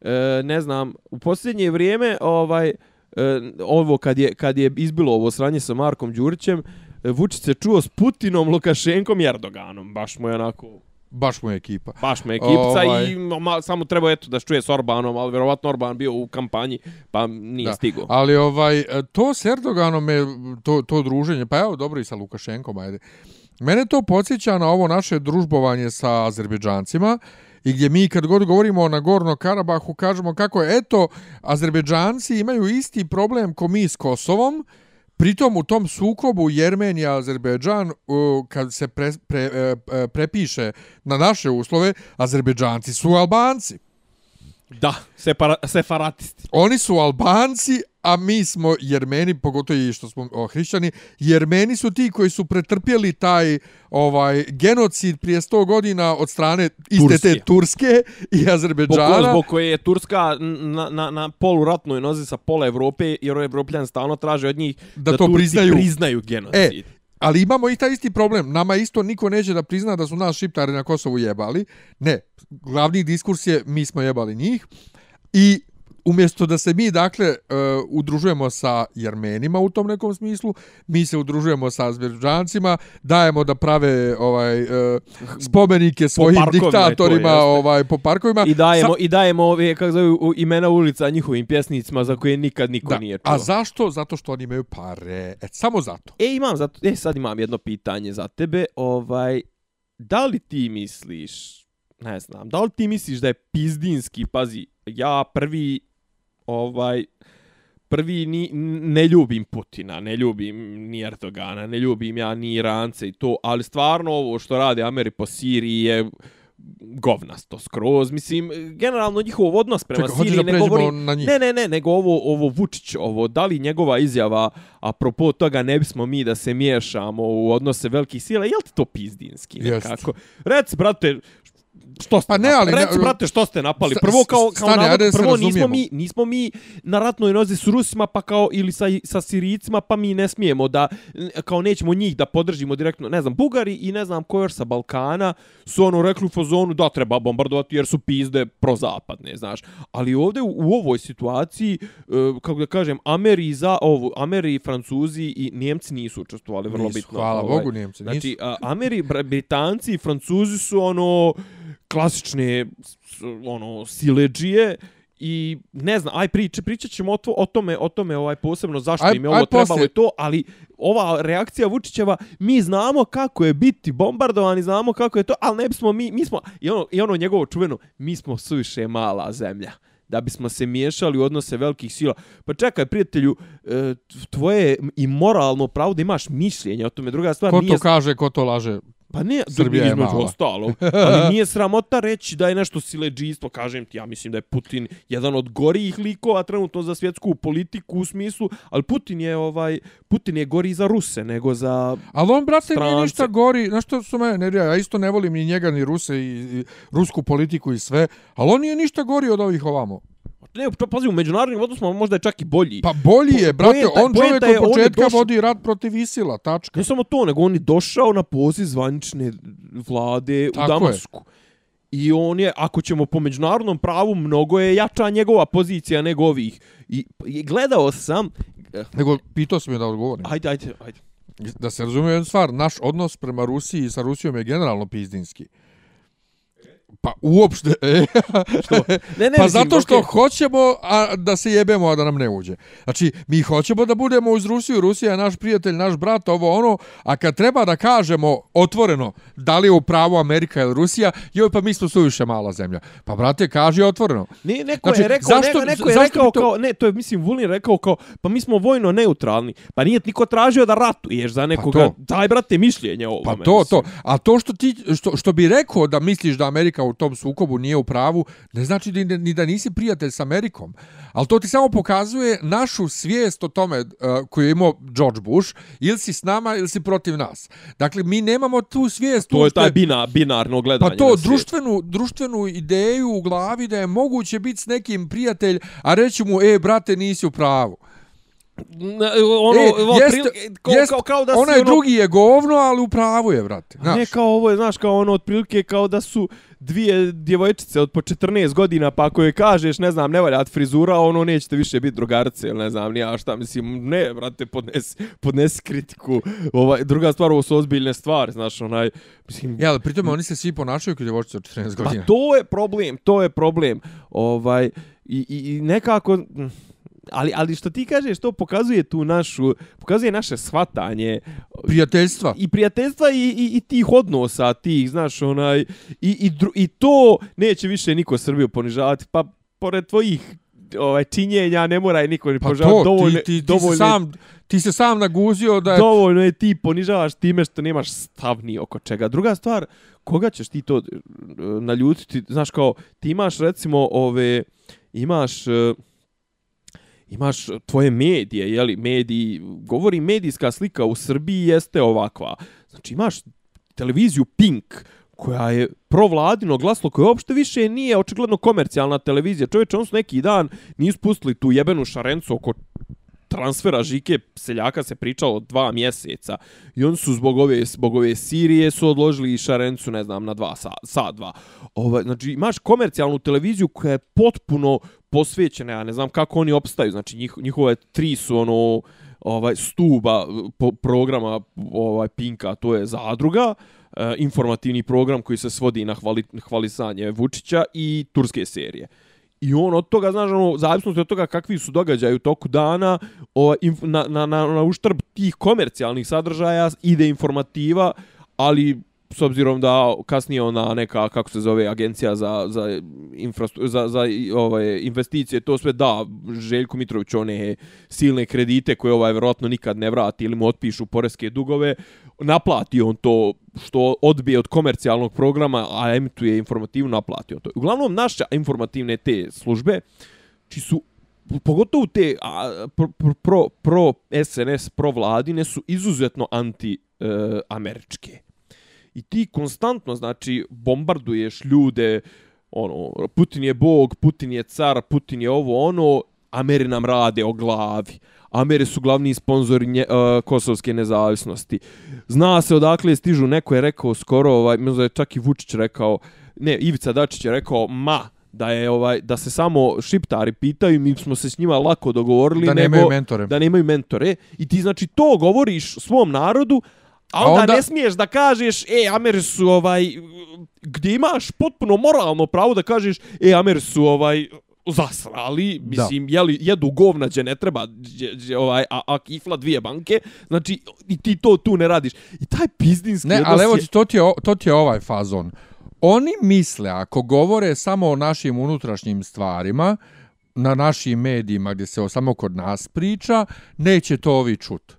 e, ne znam, u posljednje vrijeme, ovaj, e, ovo kad je, kad je izbilo ovo sranje sa Markom Đurićem, e, Vučić se čuo s Putinom, Lukašenkom i Erdoganom. Baš mu je onako, Baš mu je ekipa. baš mu je ekipca Ovaj. i ma, samo treba eto da čuje s Orbanom, ali vjerovatno Orban bio u kampanji, pa nije Da. stigao. Ali ovaj, to s Erdoganom je to, to druženje, pa evo dobro i sa Lukašenkom, ajde. Mene to podsjeća na ovo naše družbovanje sa Azerbeđancima i gdje mi kad god govorimo o Nagorno Karabahu kažemo kako je, eto, Azerbeđanci imaju isti problem ko mi s Kosovom, Pritom u tom sukobu Jermenija Azerbejdžan u, kad se pre, pre, e, e, prepiše na naše uslove, Azerbejdžanci su Albanci. Da, separa, separatisti. Oni su Albanci, a mi smo Jermeni, pogotovo i što smo o, hrišćani, Jermeni su ti koji su pretrpjeli taj ovaj genocid prije 100 godina od strane iste Turske. te Turske i Zbog, Azerbejdžana. zbog koje je Turska na, na, na poluratnoj nozi sa pola Evrope, jer Evropljan stalno traže od njih Da da, to Turci priznaju. priznaju genocid. E, ali imamo i taj isti problem. Nama isto niko neće da prizna da su nas šiptari na Kosovu jebali. Ne, glavni diskurs je mi smo jebali njih. I umjesto da se mi, dakle, uh, udružujemo sa Jermenima u tom nekom smislu, mi se udružujemo sa Azerbejdžancima, dajemo da prave ovaj uh, spomenike svojim to, diktatorima jeste. ovaj po parkovima. I dajemo, Sa- i dajemo ove, kako zove, imena ulica njihovim pjesnicima za koje nikad niko da. nije čuo. A zašto? Zato što oni imaju pare. E, samo zato. E, imam zato, e, sad imam jedno pitanje za tebe. Ovaj, da li ti misliš, ne znam, da li ti misliš da je pizdinski, pazi, ja prvi, ovaj, prvi ni, ne ljubim Putina, ne ljubim ni Erdogana, ne ljubim ja ni Irance i to, ali stvarno ovo što rade Ameri po Siriji je govnasto skroz. Mislim, generalno njihov odnos prema Čekaj, Siriji ne govori... na? Ne, ne, ne, nego ovo, ovo Vučić, ovo, da li njegova izjava, apropo toga ne bismo mi da se miješamo u odnose velikih sila, je li ti to pizdinski Jest. nekako? Rec, brate, Što ste Pa ne, ali- Reci, brate, što ste napali? Prvo, kao, kao stani, navod, prvo nismo mi, nismo mi na ratnoj nozi s Rusima, pa kao, ili sa, sa Sirijicima, pa mi ne smijemo da, kao nećemo njih da podržimo direktno, ne znam, Bugari i ne znam ko još sa Balkana su ono rekli u fazonu da treba bombardovati jer su pizde prozapadne, znaš. Ali ovdje u, u ovoj situaciji, e, kako da kažem, Ameri, za, ovo, Ameri, Francuzi i Njemci nisu učestvovali, vrlo Nisu, bitno. hvala ovaj. Bogu, Njemci nisu. Znači, Ameri, Britanci i Francuzi su ono klasične ono sileđije i ne znam, aj priče, pričat ćemo o, to, o tome, o tome ovaj posebno zašto Aj- im je ovo aj trebalo poslije. i to, ali ova reakcija Vučićeva, mi znamo kako je biti bombardovani, znamo kako je to, ali ne bismo mi, mi smo, i ono, i ono njegovo čuveno, mi smo suviše mala zemlja da bismo se miješali u odnose velikih sila. Pa čekaj, prijatelju, e, tvoje i moralno pravo da imaš mišljenje o tome. Druga stvar, Ko nije to kaže, ko to laže? Pa ne, Srbija je između ostalo. Ali nije sramota reći da je nešto sileđistvo, kažem ti, ja mislim da je Putin jedan od gorijih likova trenutno za svjetsku politiku u smislu, ali Putin je ovaj Putin je gori za Ruse nego za Ali on, brate, nije Strance. ništa gori. Znaš što su me nervira? Ja isto ne volim ni njega, ni Ruse, i, i rusku politiku i sve. Ali on nije ništa gori od ovih ovamo. Ne, pa pazi, u međunarodnim odnosima možda je čak i bolji. Pa bolji je, brate. Poenta- on čovjek je, od je početka došao- vodi rat protiv Isila, tačka. Ne samo to, nego on je došao na poziv zvanične vlade Tako u je. Damasku. I on je, ako ćemo po međunarodnom pravu, mnogo je jača njegova pozicija nego ovih. I, i gledao sam... eh, Nego, pitao sam je da odgovorim. Ajde, ajde, ajde. Da se razumije jednu stvar, naš odnos prema Rusiji i sa Rusijom je generalno pizdinski. Pa uopšte, e, Ne, ne, pa mislim, zato što okej. hoćemo a, da se jebemo, a da nam ne uđe. Znači, mi hoćemo da budemo uz Rusiju, Rusija je naš prijatelj, naš brat, ovo ono, a kad treba da kažemo otvoreno da li je u pravu Amerika ili Rusija, joj pa mi smo suviše mala zemlja. Pa brate, kaži otvoreno. Ne, neko Znači, je rekao, zašto- neko, neko je rekao to- kao, ne, to je, mislim, Vulin rekao kao, pa mi smo vojno neutralni. Pa nije niko tražio da ratuješ za nekoga. to. Daj, brate, mišljenje o ovome. Pa to, mislim. to. A to što ti što, što bi rekao da misliš da Amerika u tom sukobu nije u pravu, ne znači ni, ni da nisi prijatelj s Amerikom. Ali to ti samo pokazuje našu svijest o tome uh, koju je imao George Bush, ili si s nama ili si protiv nas. Dakle, mi nemamo tu svijest. To je taj bina, binarno gledanje. Pa to, društvenu, društvenu ideju u glavi da je moguće biti s nekim prijatelj, a reći mu, e, brate, nisi u pravu. Ono, e, ono, jest, prilike- kao, jest, kao, kao da onaj ono, drugi je govno, ali u pravu je, brate. Znaš. Ne kao ovo je, znaš, kao ono otprilike kao da su dvije djevojčice od po 14 godina, pa ako je kažeš, ne znam, ne valjat frizura, ono nećete više biti drugarice, ili ne znam, ni ja šta, mislim, ne, brate, podnesi, podnesi kritiku. Ovaj, druga stvar, ovo su ozbiljne stvari, znaš, onaj, mislim, Ja, ali pritom oni se svi ponašaju kao djevojčice od 14 Pa godina. to je problem, to je problem. Ovaj i, i, i nekako mm, ali ali što ti kažeš to pokazuje tu našu pokazuje naše shvatanje Prijateljstva. i prijateljstva i, i, i tih odnosa tih znaš onaj i, i, dru, i to neće više niko Srbiju ponižavati pa pored tvojih ovaj činjenja ne mora niko ni Pa ponižavati to, dovoljno ti, ti, ti, dovoljno se sam, ti se sam naguzio da je... dovoljno je ti ponižavaš time što nemaš stav ni oko čega. Druga stvar, koga ćeš ti to e, naljutiti? Znaš kao, ti imaš recimo ove, imaš... e, imaš tvoje medije, je li mediji, govori medijska slika u Srbiji jeste ovakva. Znači imaš televiziju Pink, koja je provladino glaslo, koja uopšte više nije očigledno komercijalna televizija. Čovječe, on su neki dan nisu pustili tu jebenu šarencu oko transfera Žike Seljaka se pričalo dva mjeseca i oni su zbog ove, zbog ove Sirije su odložili i Šarencu, ne znam, na dva sa, sa dva. Ovaj, znači, imaš komercijalnu televiziju koja je potpuno posvećene, ja ne znam kako oni opstaju, znači njih, njihove tri su ono ovaj stuba eh, po, programa ovaj Pinka, to je Zadruga, e, informativni program koji se svodi na hvali, hvalisanje Vučića i turske serije. I on od toga, znaš, ono, zavisnosti od toga kakvi su događaji u toku dana, o, inf, na, na, na, na uštrb tih komercijalnih sadržaja ide informativa, ali s obzirom da kasnije ona neka, kako se zove, agencija za, za, za, za ovaj, investicije, to sve da Željko Mitrović one silne kredite koje ovaj verovatno nikad ne vrati ili mu otpišu poreske dugove, naplati on to što odbije od komercijalnog programa, a emituje informativno, naplati on to. Uglavnom, naše informativne te službe, či su pogotovo te a, pro, pro, pro, pro SNS, pro vladine su izuzetno anti-američke. Eh, i ti konstantno, znači, bombarduješ ljude, ono, Putin je bog, Putin je car, Putin je ovo, ono, Ameri nam rade o glavi. Ameri su glavni sponzori nje, uh, kosovske nezavisnosti. Zna se odakle stižu, neko je rekao skoro, ovaj, možda je čak i Vučić rekao, ne, Ivica Dačić je rekao, ma, da je ovaj da se samo šiptari pitaju mi smo se s njima lako dogovorili Da nego, nemaju mentore. da nemaju mentore i ti znači to govoriš svom narodu a A onda, onda- ne smiješ da kažeš e Ameri su ovaj gdje imaš potpuno moralno pravo da kažeš e Ameri su ovaj zasrali, mislim, jeli, jedu govnađe, ne treba, dje, dje, ovaj, a, a kifla dvije banke, znači, i ti to tu ne radiš. I taj pizdinski Ne, ali evo, je- to ti, je, to ti je ovaj fazon. Oni misle, ako govore samo o našim unutrašnjim stvarima, na našim medijima gdje se o- samo kod nas priča, neće to ovi čut.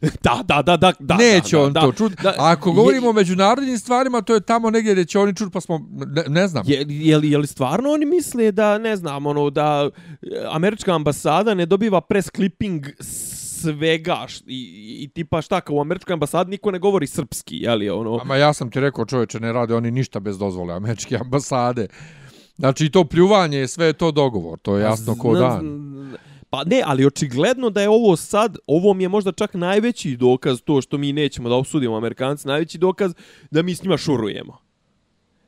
Da, da, da, da, da. neće da, on da, to čut. da. A ako govorimo o međunarodnim stvarima, to je tamo negdje gdje će oni čut, pa smo, ne, ne znam. Je, je, li, je li stvarno oni misle da, ne znam, ono, da e, američka ambasada ne dobiva press clipping svega i, i tipa šta, kao u američkoj ambasadi niko ne govori srpski, je li, ono... Ama ja sam ti rekao, čovječe, ne rade oni ništa bez dozvole američke ambasade. Znači, to pljuvanje, sve je to dogovor, to je jasno ko dan. Pa ne, ali očigledno da je ovo sad, ovo mi je možda čak najveći dokaz to što mi nećemo da osudimo Amerikanci, najveći dokaz da mi s njima šurujemo.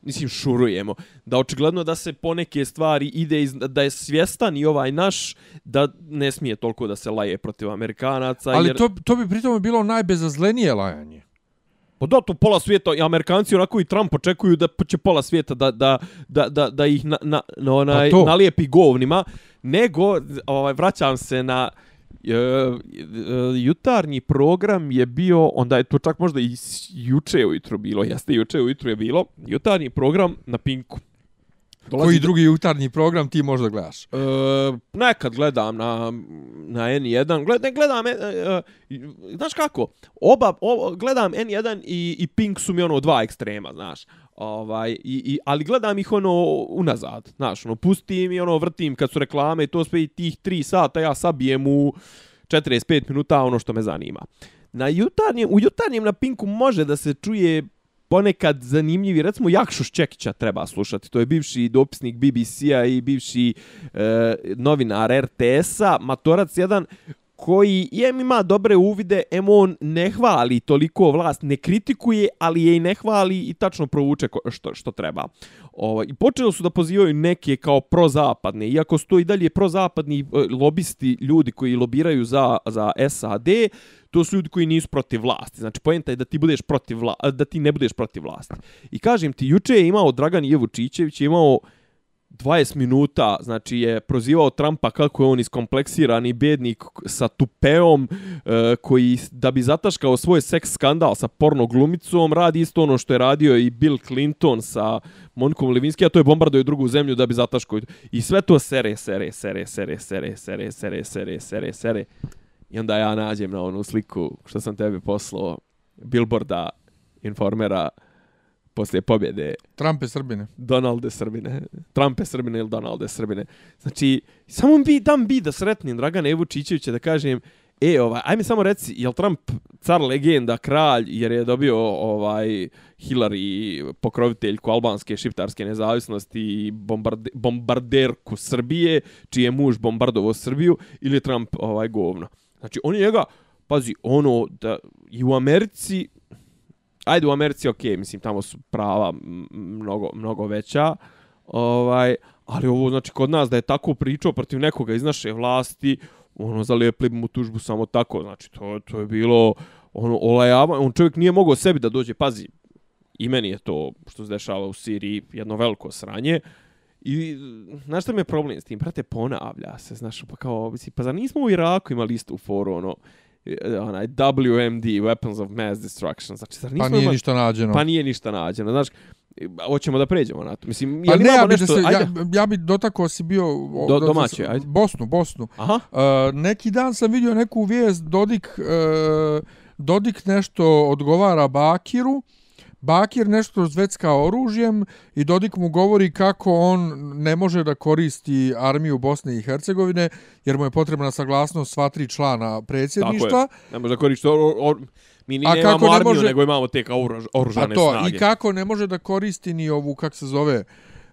Mislim, šurujemo. Da očigledno da se poneke stvari ide iz, da je svjestan i ovaj naš da ne smije toliko da se laje protiv Amerikanaca. Ali jer... to, to bi pritom bilo najbezazlenije lajanje. Pa da, to pola svijeta, i Amerikanci onako i Trump očekuju da će pola svijeta da, da, da, da, da ih na, na, na onaj, Pa to. nalijepi govnima, nego, ovaj, vraćam se na e, e, jutarnji program je bio, onda je to čak možda i juče ujutro bilo, jeste juče ujutro je bilo, jutarnji program na Pinku. Koji drugi jutarnji program ti možda gledaš? E, nekad gledam na, na N1, Gled, ne gledam, e, e, znaš kako, oba, o, gledam N1 i, i Pink su mi ono dva ekstrema, znaš, ovaj, i, i, ali gledam ih ono unazad, znaš, ono, pustim i ono vrtim kad su reklame i to sve i tih 3 sata ja sabijem u 45 minuta ono što me zanima. Na jutarnjem, u jutarnjem na Pinku može da se čuje ponekad zanimljivi, recimo Jakšu Ščekića treba slušati, to je bivši dopisnik BBC-a i bivši e, novinar RTS-a, matorac jedan koji jem ima dobre uvide, em on ne hvali toliko vlast, ne kritikuje, ali je i ne hvali i tačno provuče što, što treba. Ovo, I počeli su da pozivaju neke kao prozapadne, iako su to i dalje prozapadni eh, lobisti, ljudi koji lobiraju za, za SAD, to su ljudi koji nisu protiv vlasti. Znači, poenta je da ti budeš protiv vla, da ti ne budeš protiv vlasti. I kažem ti, juče je imao Dragan Jevučićević, je imao 20 minuta, znači je prozivao Trumpa kako je on iskompleksirani bednik sa tupeom e, koji da bi zataškao svoj seks skandal sa porno glumicom radi isto ono što je radio i Bill Clinton sa Monikom Levinski, a to je bombarduje drugu zemlju da bi zataškao. I sve to sere, sere, sere, sere, sere, sere, sere, sere, sere, sere. I onda ja nađem na onu sliku što sam tebi poslao billboarda informera poslije pobjede Trump je Srbine. Donalde Srbine. Trumpe Srbine ili Donalde Srbine. Znači, samo bi, dam bi da sretnim Dragana Evučićevića da kažem, e, ovaj, ajme samo reci, je li Trump car legenda, kralj, jer je dobio ovaj Hillary pokroviteljku albanske šiptarske nezavisnosti i bombarde, bombarderku Srbije, čiji je muž bombardovo Srbiju, ili je Trump ovaj govno. Znači, on je njega, pazi, ono, da i u Americi, ajde u Americi ok, mislim tamo su prava mnogo mnogo veća. Ovaj, ali ovo znači kod nas da je tako pričao protiv nekoga iz naše vlasti, ono zalijepli mu tužbu samo tako, znači to to je bilo ono olajava, on čovjek nije mogao sebi da dođe, pazi. I meni je to što se dešava u Siriji jedno veliko sranje. I znaš šta mi je problem s tim? Brate, ponavlja se, znaš, pa kao, mislim, pa zar nismo u Iraku imali istu foru, ono, onaj WMD, Weapons of Mass Destruction, znači, zar nismo Pa nije imali- ništa nađeno. Pa nije ništa nađeno, znaš, e, hoćemo da pređemo na to. Mislim, Pa jel ne, imamo ja bi, nešto, se, ajde. ja, ja bi dotakao si bio... Do- domaće, ajde. Bosnu, Bosnu. Aha, Uh, neki dan sam vidio neku vijest, Dodik, uh, Dodik nešto odgovara Bakiru, Bakir nešto zvecka oružjem i Dodik mu govori kako on ne može da koristi armiju Bosne i Hercegovine jer mu je potrebna saglasnost sva tri člana tako predsjedništva. je. Ne može da koristi or, or, Mi ni A nemamo kako ne armiju, može- nego imamo te kao oruž, A oružane to, snage. i kako ne može da koristi ni ovu, kak se zove,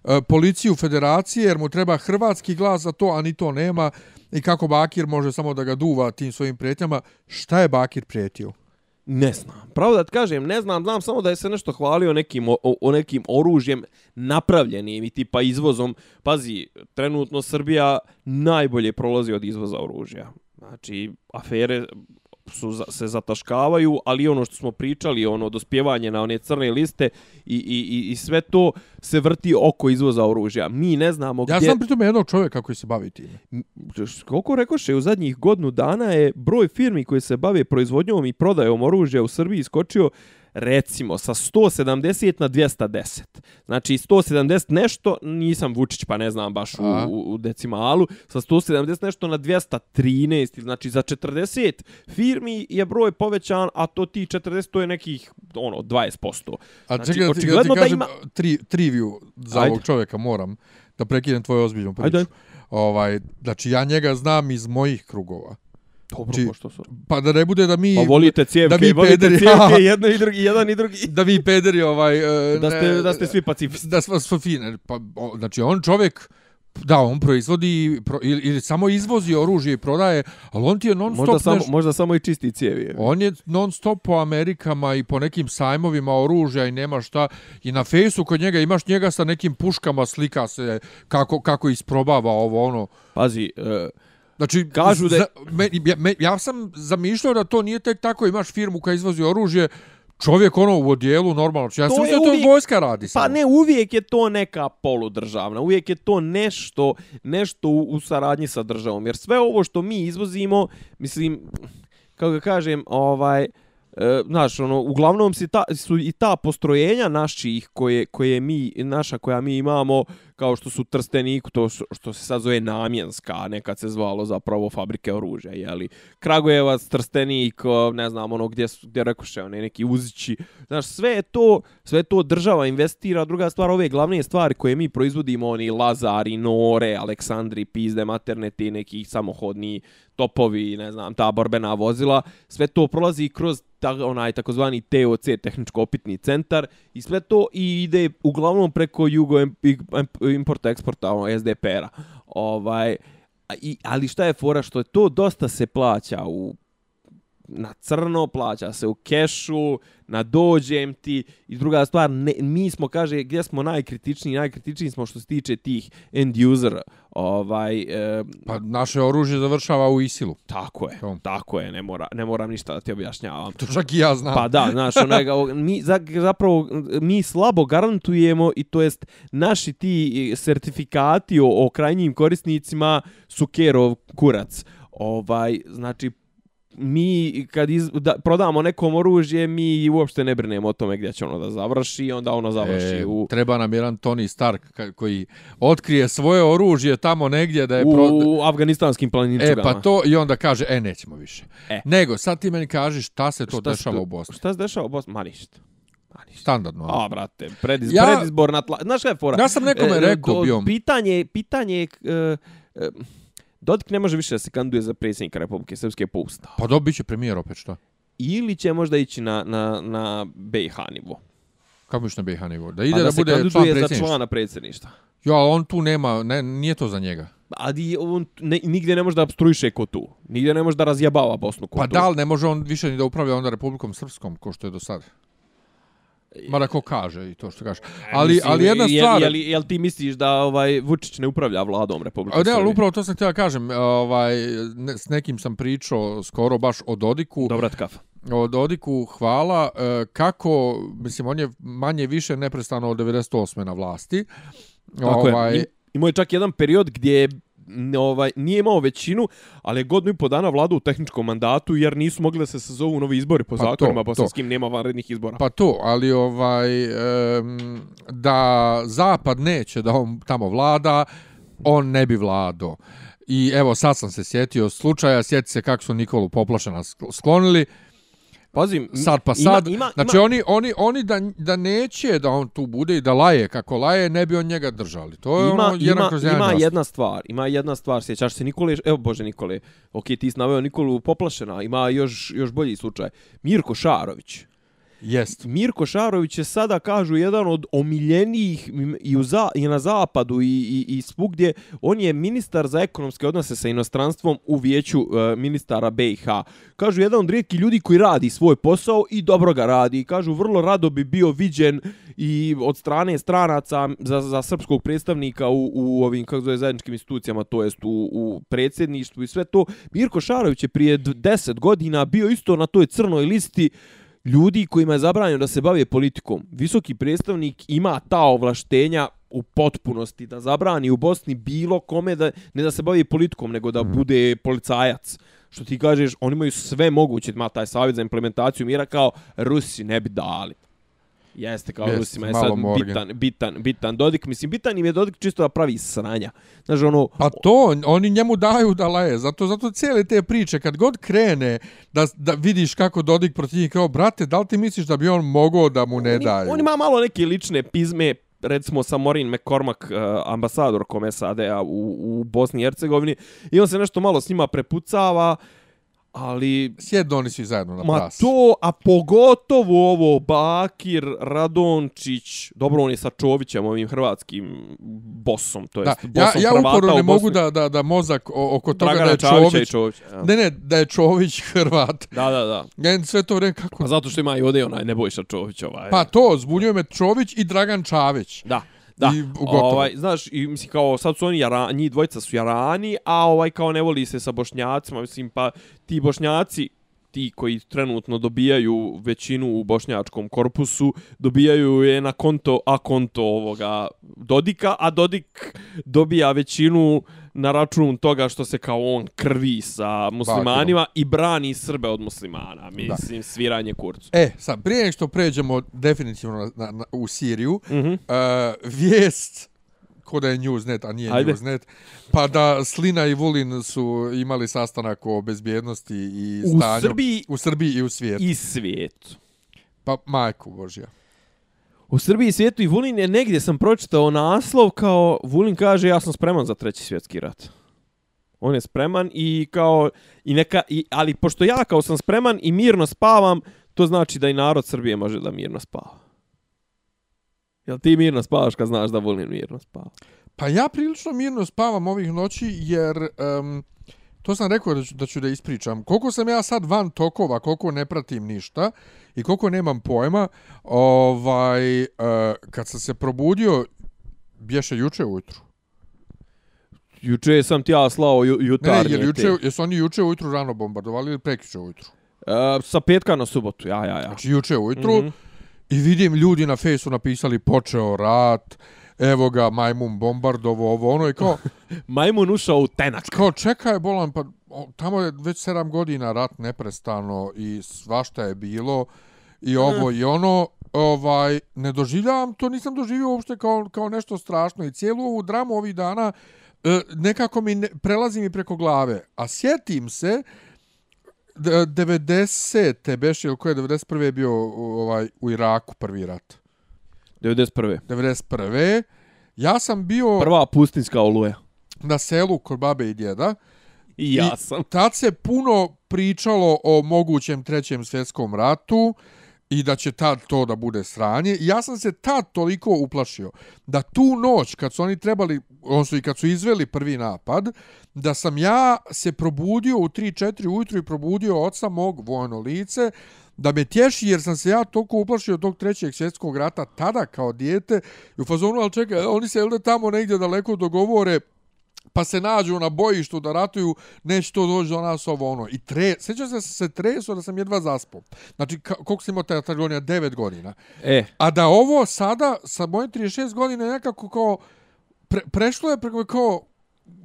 e, policiju federacije, jer mu treba hrvatski glas za to, a ni to nema, i kako Bakir može samo da ga duva tim svojim prijetnjama. Šta je Bakir prijetio? Ne znam. Pravo da ti kažem, ne znam, znam samo da je se nešto hvalio nekim, o, o nekim oružjem napravljenim i tipa izvozom. Pazi, trenutno Srbija najbolje prolazi od izvoza oružja. Znači, afere su za, se zataškavaju, ali ono što smo pričali, ono dospjevanje na one crne liste i, i, i, i sve to se vrti oko izvoza oružja. Mi ne znamo Ja gdje... znam pritom jednog čovjeka koji se bavi time. koliko rekoše, u zadnjih godinu dana je broj firmi koji se bave proizvodnjom i prodajom oružja u Srbiji skočio recimo sa 170 na 210. Znači 170 nešto, nisam Vučić pa ne znam baš u, u, u decimalu, sa 170 nešto na 213, znači za 40 firmi je broj povećan, a to ti 40 to je nekih ono 20%. A Znači, čekaj, ti, da ti očigledno da kažem ima- tri, triviju za Ajde. ovog čovjeka moram da prekinem tvoju ozbiljnu priču. Ajde. Ovaj, znači, ja njega znam iz mojih krugova. Dobro, Či- pošto su. Pa da ne bude da mi... Pa volite cijevke, da mi volite pederi- cijevke, jedno i drugi, jedan i drugi. da vi pederi ovaj... e, Da ste, ne- da ste svi pacifisti. Da smo smo fine. Pa, o, znači, on čovjek Da, on proizvodi pro, ili, ili samo izvozi oružje i prodaje, ali on ti je non Možda stop samo, neš, možda samo i čisti cijevi. On je non stop po Amerikama i po nekim sajmovima oružja i nema šta. I na fejsu kod njega imaš njega sa nekim puškama, slika se kako, kako isprobava ovo ono. Pazi, e, Znači, Kažu da je- za, me, ja, me, ja sam zamišljao da to nije tek tako, imaš firmu koja izvozi oružje, čovjek ono u odjelu normalno. Ja To sam je mislio to vojska radi. Pa samo. ne, uvijek je to neka poludržavna, uvijek je to nešto, nešto u, u saradnji sa državom. Jer sve ovo što mi izvozimo, mislim, kako ga kažem, ovaj, e, znaš, ono, uglavnom si ta, su i ta postrojenja naših koje, koje mi, naša koja mi imamo, kao što su Trstenik, to što, što se sad zove namjenska, a nekad se zvalo zapravo fabrike oružja, jeli. Kragujevac, Trstenik, ne znam, ono gdje, su- gdje rekoše, one neki uzići, znaš, sve je to, sve je to država investira, druga stvar, ove glavne stvari koje mi proizvodimo, oni Lazari, Nore, Aleksandri, Pizde, materne, ti neki samohodni topovi, ne znam, ta borbena vozila, sve to prolazi kroz ta, onaj takozvani TOC, tehničko opitni centar, i sve to i ide uglavnom preko Jugo import-eksporta ono, SDPR-a. Ovaj, a i, ali šta je fora što je to dosta se plaća u na crno, plaća se u kešu, na dođem ti i druga stvar, ne, mi smo, kaže, gdje smo najkritičniji, najkritičniji smo što se tiče tih end user, ovaj, e, Pa naše oružje završava u Isilu. tako je, To. tako je, ne, mora, ne moram ništa da ti objašnjavam. To čak i ja znam. Pa da, znaš, onaj, ga- mi za- zapravo mi slabo garantujemo i to jest naši ti sertifikati o, o krajnjim korisnicima su kerov kurac. Ovaj, znači, mi kad iz, da, prodamo nekom oružje, mi uopšte ne brinemo o tome gdje će ono da završi, onda ono završi E, u, treba nam jedan Tony Stark koji otkrije svoje oružje tamo negdje da je u, pro... u afganistanskim E, planinčugama. pa to i onda kaže, e, nećemo više. E. Nego, sad ti meni kažeš šta se to Šta dešava to- u Bosni. Šta se dešava u Bosni? Ma ništa. Standardno. a? A, brate, prediz, Ja- predizborna tla... Znaš šta je fora? Ja sam nekome E, rekao bio- Pitanje, pitanje... E, e, Dodik ne može više da se kandiduje za predsjednika Republike Srpske po ustavu. Pa dobit će premijer opet što? Ili će možda ići na, na, na BiH nivo. Kako biš na BiH nivo? Da ide da, da, se bude član kandiduje za predsjedništva. člana predsjedništva. Jo, ali on tu nema, ne, nije to za njega. Ali on ne, nigdje ne može da obstruiše ko tu. Nigdje ne može da razjebava Bosnu ko Pa tu. da li ne može on više ni da upravlja onda Republikom Srpskom, ko što je do sada? Mada ko kaže i to što kaže. Ali, Mislim, ali jedna stvar... Jel, jel, jel ti misliš da ovaj Vučić ne upravlja vladom Republike A ne, ali Srbije? upravo to sam htio da kažem. Ovaj, ne, s nekim sam pričao skoro baš o Dodiku. Dobra kafa. O Dodiku hvala. E, kako, mislim, on je manje više neprestano od 98. na vlasti. Tako ovaj, je. I- Imao je čak jedan period gdje je ovaj, nije imao većinu, ali je godinu i po dana vladao u tehničkom mandatu jer nisu mogli da se sazovu novi izbori po Pa zakonima to. bosanskim, nema vanrednih izbora. Pa to, ali ovaj em, da zapad neće da on tamo vlada, on ne bi vladao. I evo sad sam se sjetio slučaja, sjeti se kako su Nikolu Poplašena sk- sklonili. Pazim, sad pa ima- sad. Ima, znači ima, oni, oni, oni da, da neće da on tu bude i da laje kako laje, ne bi on njega držali. To je ima, ono jedan ima, kroz jedan ima nastup. jedna stvar, ima jedna stvar, sjećaš se Nikole, evo bože Nikole, ok, ti si naveo Nikolu Poplašena, ima još, još bolji slučaj, Mirko Šarović. Jest. Mirko Šarović je sada, kažu, jedan od omiljenijih i, u za, i na zapadu i, i, i svugdje. On je ministar za ekonomske odnose sa inostranstvom u vijeću e, ministara BiH. Kažu, jedan od rijetkih ljudi koji radi svoj posao i dobro ga radi. Kažu, vrlo rado bi bio viđen i od strane stranaca za, za srpskog predstavnika u, u ovim, kako zove, zajedničkim institucijama, to jest u, u predsjedništvu i sve to. Mirko Šarović je prije 10 godina bio isto na toj crnoj listi ljudi kojima je zabranjeno da se bave politikom. Visoki predstavnik ima ta ovlaštenja u potpunosti da zabrani u Bosni bilo kome da ne da se bavi politikom nego da bude policajac. Što ti kažeš, oni imaju sve moguće, ima taj savjet za implementaciju mira kao Rusi ne bi dali. Jeste, kao Jeste, Rusima je sad bitan, bitan, bitan Dodik. Mislim, bitan im je Dodik čisto da pravi sranja. Znaš, ono, Pa to, oni njemu daju da laje. Zato, zato cijele te priče, kad god krene da, da vidiš kako Dodik protiv njih, kao, brate, da li ti misliš da bi on mogao da mu ne on, daju? on ima malo neke lične pizme, recimo sa Morin McCormack, uh, ambasador kome SAD-a u, u Bosni i Hercegovini, i on se nešto malo s njima prepucava, ali... Sjedno oni svi zajedno na Ma pras. to, a pogotovo ovo Bakir, Radončić, dobro on je sa Čovićem, ovim hrvatskim bosom, to Da, jest ja, bosom ja Hrvata uporno u ne mogu da, da, da mozak oko toga Dragana da je Čović... Čović. Ja. Ne, ne, da je Čović Hrvat. Da, da, da. Ja sve to vreme kako... A zato što ima i ovdje onaj Nebojša Čović ovaj. Pa to, zbunjuje me Čović i Dragan Čavić. Da. Da, I gotovo. ovaj, znaš, i mislim kao sad su oni jara, njih dvojica su jarani, a ovaj kao ne voli se sa bošnjacima, mislim pa ti bošnjaci ti koji trenutno dobijaju većinu u bošnjačkom korpusu, dobijaju je na konto, a konto ovoga Dodika, a Dodik dobija većinu na račun toga što se kao on krvi sa muslimanima i brani Srbe od muslimana. Mislim, sviranje kurcu. E, sad, prije što pređemo definitivno na, na, u Siriju, Mhm. uh, vijest ko da je Newsnet, a nije Ajde. Newsnet, pa da Slina i Vulin su imali sastanak o bezbjednosti i U stanju Srbiji u Srbiji i u svijetu. i svijetu. Pa majku Božja. U Srbiji svijetu i Vulin je negdje sam pročitao naslov kao Vulin kaže ja sam spreman za treći svjetski rat. On je spreman i kao i neka i, ali pošto ja kao sam spreman i mirno spavam, to znači da i narod Srbije može da mirno spava. Jel ti mirno spavaš kad znaš da Vulin mirno spava? Pa ja prilično mirno spavam ovih noći jer um, to sam rekao da ću, da ću da ispričam. Koliko sam ja sad van tokova, koliko ne pratim ništa i koliko nemam pojma, ovaj, uh, kad sam se probudio, bješe juče ujutru. Juče sam ti ja slao ju, Ne, ne, jutarnje jer juče, jesu oni juče ujutru rano bombardovali ili prekjuče ujutru? E, sa petka na subotu, ja, ja, ja. Znači juče ujutru mm. -hmm. i vidim ljudi na fejsu napisali počeo rat, evo ga majmun bombardovo, ovo ono i kao, Majmun ušao u tenak. kao čekaj bolan, pa tamo je već sedam godina rat neprestano i svašta je bilo i ovo i ono, ovaj, ne doživljavam, to nisam doživio uopšte kao, kao nešto strašno i cijelu ovu dramu ovih dana e, nekako mi ne, prelazi mi preko glave. A sjetim se, d- 90. beš, ili koje 91. je bio ovaj, u Iraku prvi rat. 91. 91. Ja sam bio Prva pustinska oluja. na selu kod babe i djeda. I ja I sam. Tad se puno pričalo o mogućem trećem svjetskom ratu i da će tad to da bude sranje. I ja sam se tad toliko uplašio da tu noć kad su oni trebali, odnosno i kad su izveli prvi napad, da sam ja se probudio u 3-4 ujutru i probudio oca mog vojno lice, da me tješi jer sam se ja toliko uplašio od tog trećeg svjetskog rata tada kao dijete i u fazonu, ali čekaj, oni se jel da tamo negdje daleko dogovore pa se nađu na bojištu da ratuju, neće to doći do nas ovo ono. I tre, sjećam se da se treso da sam jedva zaspao. Znači, koliko sam imao taj godina? 9 godina. E, A da ovo sada, sa mojim 36 godina, nekako kao, pre, prešlo je preko kao,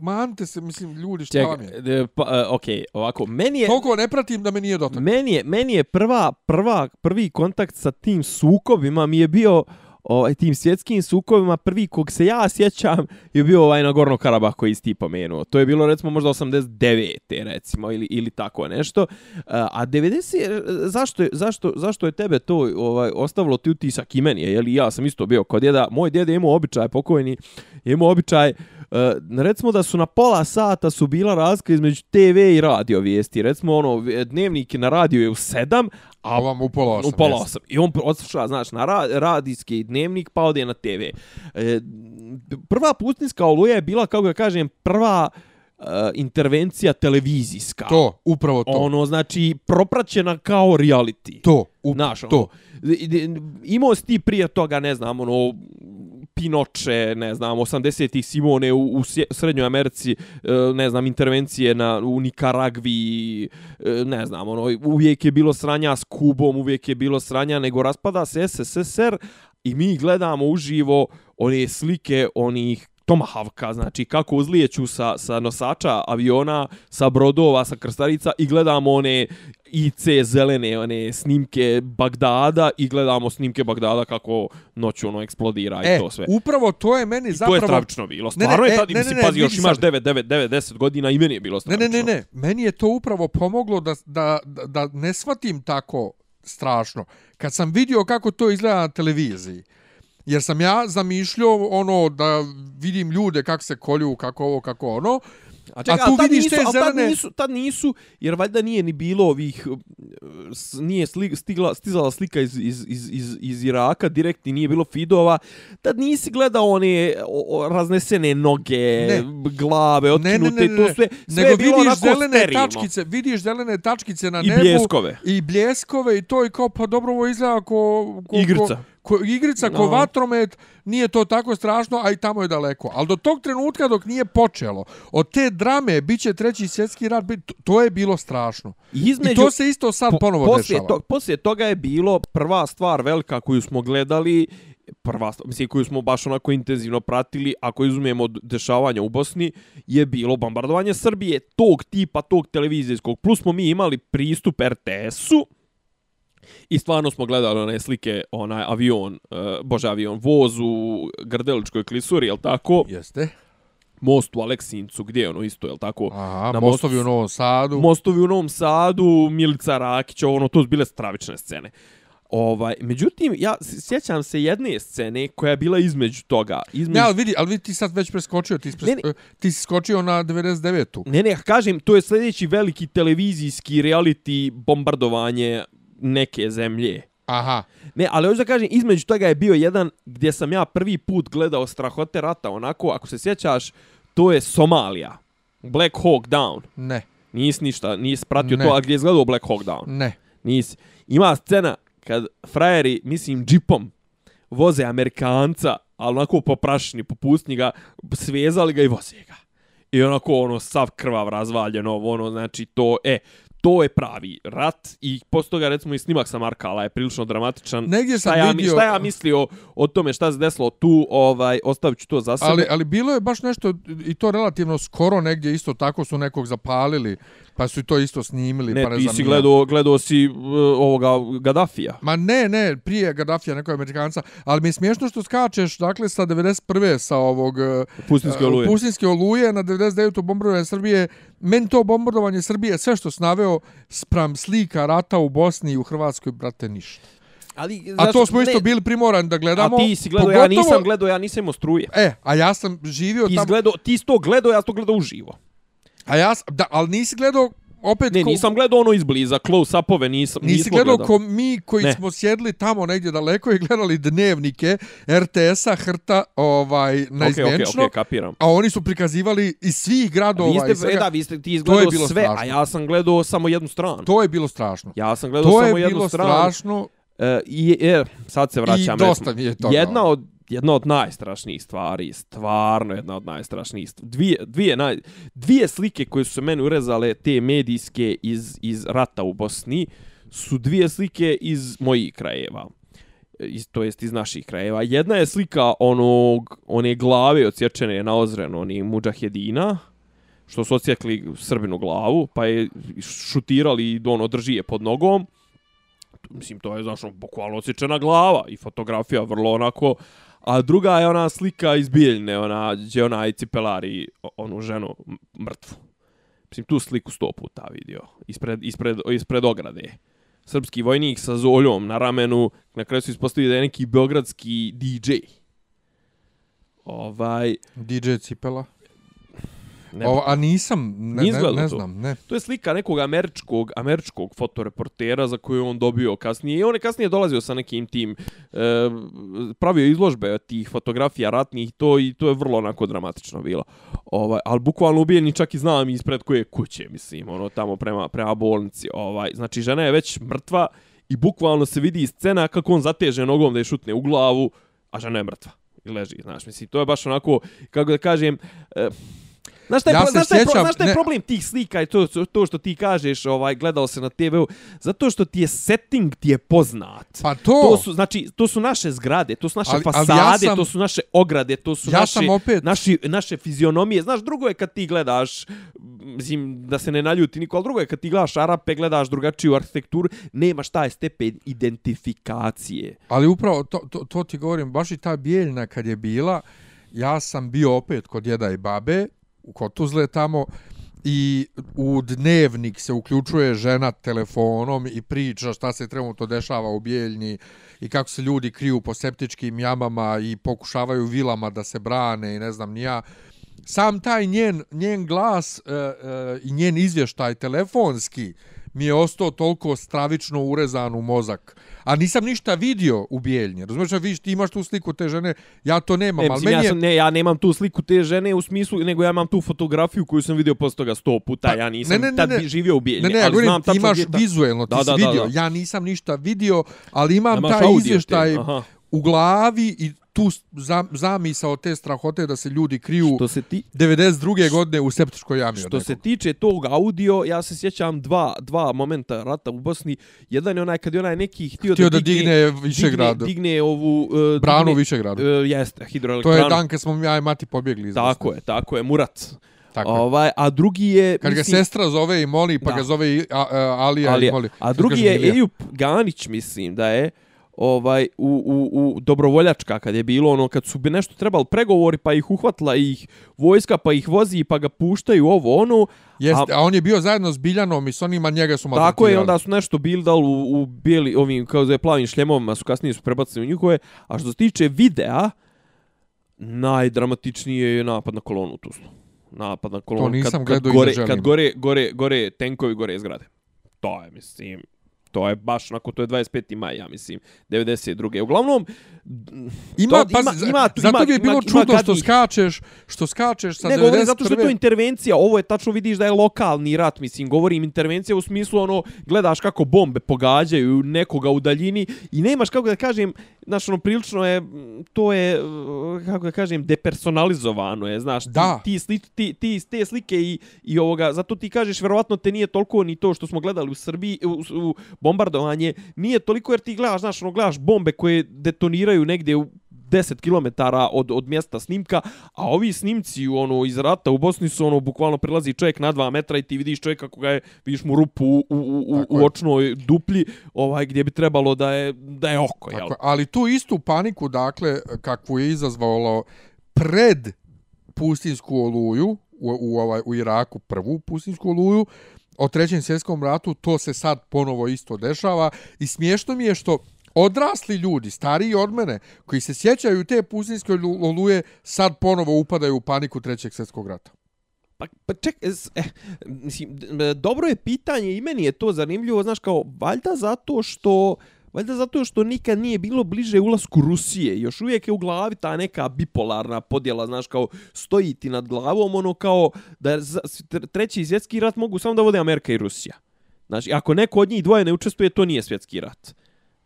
mante se, mislim, ljudi, šta vam je? de, pa, uh, ok, ovako, meni je, Toliko ne pratim da me nije dotak. meni je, meni je prva, prva, prvi kontakt sa tim sukobima mi je bio ovaj, tim svjetskim sukovima, prvi kog se ja sjećam je bio ovaj Nagorno Karabah koji si ti pomenuo. To je bilo recimo možda 89. recimo ili, ili tako nešto. A 90. Zašto je, zašto, zašto je tebe to ovaj, ostavilo ti utisak i meni? Jeli, ja sam isto bio kod djeda. Moj djeda je imao običaj pokojni. Je imao običaj Uh, recimo da su na pola sata su bila razlika između TV i radio vijesti. Recimo ono, dnevnik na radio je u sedam, A vam u pola osam. U pola osam. I on odsluša, znaš, na ra radijski dnevnik, pa ode na TV. E, prva pustinska oluja je bila, kako ga kažem, prva uh, intervencija televizijska. To, upravo to. Ono, znači, propraćena kao reality. To, up, Znaš, to. Ono, imao si ti prije toga, ne znam, ono, Pinoče, ne znam, 80-ih Simone u, u Srednjoj Americi, e, ne znam, intervencije na, u Nikaragvi, e, ne znam, ono, uvijek je bilo sranja s Kubom, uvijek je bilo sranja, nego raspada se SSSR i mi gledamo uživo one slike onih Tomahawka, znači kako uzlijeću sa, sa nosača aviona, sa brodova, sa krstarica i gledamo one IC zelene one snimke Bagdada i gledamo snimke Bagdada kako noću ono eksplodira e, i to sve. upravo to je meni I zapravo... to je stravično bilo. Stvarno ne, ne, je tad, ne, ne, ne, pazi, još imaš 9, 9, 9, 10 godina i meni je bilo stravično. Ne, ne, ne, ne, meni je to upravo pomoglo da, da, da, da ne shvatim tako strašno. Kad sam vidio kako to izgleda na televiziji, Jer sam ja zamišljao ono da vidim ljude kako se kolju, kako ovo, kako ono. A, čekaj, a tu vidiš nisu, te zelene... Tad nisu, tad nisu, jer valjda nije ni bilo ovih... Nije stigla, stizala slika iz, iz, iz, iz, iz Iraka, direktni nije bilo fidova. Tad nisi gledao one o, raznesene noge, ne. glave, otkinute, ne, ne, ne, ne. to sve. Sve Nego vidiš zelene sterimo. tačkice, vidiš zelene tačkice na I nebu. I bljeskove. I bljeskove i to i kao, pa dobro, ovo izgleda ko... ko Igrica. Ko, ko, igrica no. ko vatromet, nije to tako strašno, a i tamo je daleko. Ali do tog trenutka dok nije počelo, od te drame bit će treći svjetski rat, to je bilo strašno. Između, I to se isto sad ponovo po, dešava. To, poslije toga je bilo prva stvar velika koju smo gledali, prva stvar, mislim, koju smo baš onako intenzivno pratili, ako izumijemo od dešavanja u Bosni, je bilo bombardovanje Srbije tog tipa, tog televizijskog. Plus smo mi imali pristup RTS-u, I stvarno smo gledali one slike, onaj avion, uh, bože avion, voz u Grdeličkoj klisuri, jel tako? Jeste. Most u Aleksincu, gdje je ono isto, jel tako? Aha, Na mostovi u Novom Sadu. Mostovi u Novom Sadu, Milica Rakić, ono, to su bile stravične scene. Ovaj, međutim, ja sjećam se jedne scene koja je bila između toga. Između... Ne, ali vidi, ali vidi, ti sad već preskočio, ti, pres... ne, ne. ti si skočio na 99-u. Ne, ne, kažem, to je sljedeći veliki televizijski reality bombardovanje neke zemlje. Aha. Ne, ali hoću da kažem, između toga je bio jedan gdje sam ja prvi put gledao strahote rata, onako, ako se sjećaš, to je Somalija. Black Hawk Down. Ne. Nis ništa, nis pratio ne. to, a gdje je izgledao Black Hawk Down? Ne. Nis. Ima scena kad frajeri, mislim, džipom voze Amerikanca, ali onako po prašini, po pustnji ga, svezali ga i voze ga. I onako, ono, sav krvav razvaljeno, ono, znači, to, e, to je pravi rat i posto toga recimo i snimak sa Markala je prilično dramatičan. Negdje sam šta vidio... Ja, šta ja mislio o tome šta se desilo tu, ovaj, ostavit ću to za sebe. Ali, ali bilo je baš nešto i to relativno skoro negdje isto tako su nekog zapalili Pa su to isto snimili. Ne, pa ne ti si gledao, gledao si uh, ovoga Gaddafija. Ma ne, ne, prije Gaddafija, nekoj Amerikanca. Ali mi je smiješno što skačeš, dakle, sa 91. sa ovog... Uh, Pustinske oluje. Pustinske oluje na 99. bombardovanje Srbije. Meni to bombardovanje Srbije, sve što snaveo spram slika rata u Bosni i u Hrvatskoj, brate, ništa. Ali, a to smo isto ne, bili primorani da gledamo. A ti si gledao, pogotovo, ja nisam gledao, ja nisam imao struje. E, a ja sam živio ti tamo... Gledao, ti si to gledao, ja sam to gledao uživo. A ja, da, ali nisi gledao opet... Ne, ko... nisam gledao ono izbliza, close-upove, nisam, nisi gledao. ko mi koji ne. smo sjedli tamo negdje daleko i gledali dnevnike RTS-a Hrta ovaj, na okay, okay, okay, kapiram. a oni su prikazivali iz svih gradova. Vi ste, i svega, e, da, vi ste ti izgledao sve, strašno. a ja sam gledao samo jednu stranu. To je bilo strašno. Ja sam gledao to samo jednu stranu. To je bilo strašno. Uh, i, je, sad se vraćam. I dosta mi je toga. Jedna od jedna od najstrašnijih stvari, stvarno jedna od najstrašnijih stvari. Dvije, dvije, naj, dvije slike koje su se meni urezale, te medijske iz, iz rata u Bosni, su dvije slike iz mojih krajeva. E, iz, to jest iz naših krajeva. Jedna je slika onog, one glave odsječene na ozrenu, oni muđahedina, što su odsjekli Srbinu glavu, pa je šutirali i ono drži je pod nogom mislim, to je, znaš, ono, bukvalno osjećena glava i fotografija vrlo onako, a druga je ona slika iz Bijeljne, ona, gdje ona i cipelari onu ženu mrtvu. Mislim, tu sliku sto puta vidio, ispred, ispred, ispred ograde. Srpski vojnik sa zoljom na ramenu, na kraju su ispostavili da je neki beogradski DJ. Ovaj, DJ Cipela ne, Ovo, a nisam, ne, ne, ne znam, ne. To je slika nekog američkog, američkog fotoreportera za koju on dobio kasnije. I on je kasnije dolazio sa nekim tim, e, pravio izložbe tih fotografija ratnih to i to je vrlo onako dramatično bilo. Ovaj, ali bukvalno ubijeni čak i znam ispred koje kuće, mislim, ono tamo prema, prema bolnici. Ovaj, znači žena je već mrtva i bukvalno se vidi scena kako on zateže nogom da je šutne u glavu, a žena je mrtva. I leži, znaš, mislim, to je baš onako, kako da kažem, e, Znaš šta je, Ja pro- znaš šta je, pro- sjećam- znaš šta je ne. problem tih slika i to, to što ti kažeš, ovaj, gledao se na TV-u, zato što ti je setting ti je poznat. Pa to, To su, znači, to su naše zgrade, to su naše Ali- ali fasade, ja sam- to su naše ograde, to su Ja naše, opet- naši, naše fizionomije. Znaš, drugo je kad ti gledaš, mislim, da se ne naljuti niko, ali drugo je kad ti gledaš Arape, gledaš drugačiju arhitekturu, nemaš taj stepen identifikacije. ali upravo to, to, to ti govorim, baš i ta bijeljna kad je bila, ja sam bio opet kod djeda i babe, u Kotuzle tamo, i u dnevnik se uključuje žena telefonom i priča šta se trenutno dešava u Bijeljni i kako se ljudi kriju po septičkim jamama i pokušavaju vilama da se brane i ne znam ni ja. Sam taj njen, njen glas e, e, i njen izvještaj telefonski mi je ostao toliko stravično urezan u mozak. A nisam ništa vidio u Bijeljni. Razumiješ, a vidiš, ti imaš tu sliku te žene, ja to nemam, Ne, ali meni ja, je... sam, ne, ja nemam tu sliku te žene u smislu, nego ja imam tu fotografiju koju sam vidio posle toga sto puta. Pa, ja nisam ne, ne, ne, tad ne. bi živio u Bijeljni, Ne, ne, ja govorim, znam ti imaš ta- vizuelno, ti Da, si da, da, vidio. da. Ja nisam ništa vidio, ali imam Nemaš taj izvještaj u glavi i tu zam, zamisao te strahote da se ljudi kriju Što se ti, 92. godine u septičkoj jami. od Što se tiče tog audio, ja se sjećam dva, dva momenta rata u Bosni. Jedan je onaj kad je onaj neki htio, Htio da digne Višegrad. digne, digne ovu... Uh, Branu digne, Višegradu. Uh, jeste, To hidroelektranu. je dan kad smo ja i Mati pobjegli iz Tako Bosne. je, tako je, Murat. Tako. Ovaj, a drugi je... Kad ga mislim, sestra zove i moli, pa Da. ga zove i, a, a, Alija ali, i moli. a drugi je. Ejup Ganić, mislim da je ovaj u, u, u dobrovoljačka kad je bilo ono kad su bi nešto trebali pregovori pa ih uhvatila ih vojska pa ih vozi pa ga puštaju ovo ono Jeste, a, on je bio zajedno s Biljanom i s onima njega su Tako je, maltretirali. onda su nešto bili dal u, u bijeli, ovim, kao zove, plavim šljemovima, su kasnije su prebacili u njihove. A što se tiče videa, najdramatičnije je napad na kolonu u Tuzlu. Napad na kolonu. nisam kad, kad gledao gore. Kad gore, gore, gore tenkovi, gore zgrade. To je, mislim, to je baš onako, to je 25. maj, ja mislim, 92. Uglavnom, Ima, to- pa, ima- ima tu- zato ima- bi je bilo ima- ima čudno što skačeš, što skačeš sa ne 91. govorim zato što je to intervencija, ovo je tačno vidiš da je lokalni rat, mislim, govorim intervencija u smislu ono, gledaš kako bombe pogađaju nekoga u daljini i nemaš, kako da kažem, znaš, ono, prilično je, to je, kako da kažem, depersonalizovano je, znaš, Da. ti, ti, sli, ti, ti te slike i, i ovoga, zato ti kažeš, verovatno te nije toliko ni to što smo gledali u Srbiji, u, u bombardovanje, nije toliko jer ti gledaš, znaš, ono, gledaš bombe koje detoniraju negdje u 10 km od, od mjesta snimka, a ovi snimci ono iz rata u Bosni su ono bukvalno prilazi čovjek na 2 metra i ti vidiš čovjeka kako ga je, vidiš mu rupu u, u, u, Tako u očnoj duplji, ovaj gdje bi trebalo da je da je oko, jel? Tako, ali tu istu paniku, dakle, kakvu je izazvalo pred pustinsku oluju, u, u, ovaj, u Iraku prvu pustinsku oluju, o trećem svjetskom ratu, to se sad ponovo isto dešava i smiješno mi je što odrasli ljudi, stariji od mene, koji se sjećaju te pustinske oluje, sad ponovo upadaju u paniku trećeg svjetskog rata. Pa, pa ček, eh, mislim, dobro je pitanje i meni je to zanimljivo, znaš, kao, valjda zato što Valjda zato što nikad nije bilo bliže ulasku Rusije. Još uvijek je u glavi ta neka bipolarna podjela, znaš, kao stoji ti nad glavom, ono kao da treći svjetski rat mogu samo da vode Amerika i Rusija. Znači, ako neko od njih dvoje ne učestvuje, to nije svjetski rat.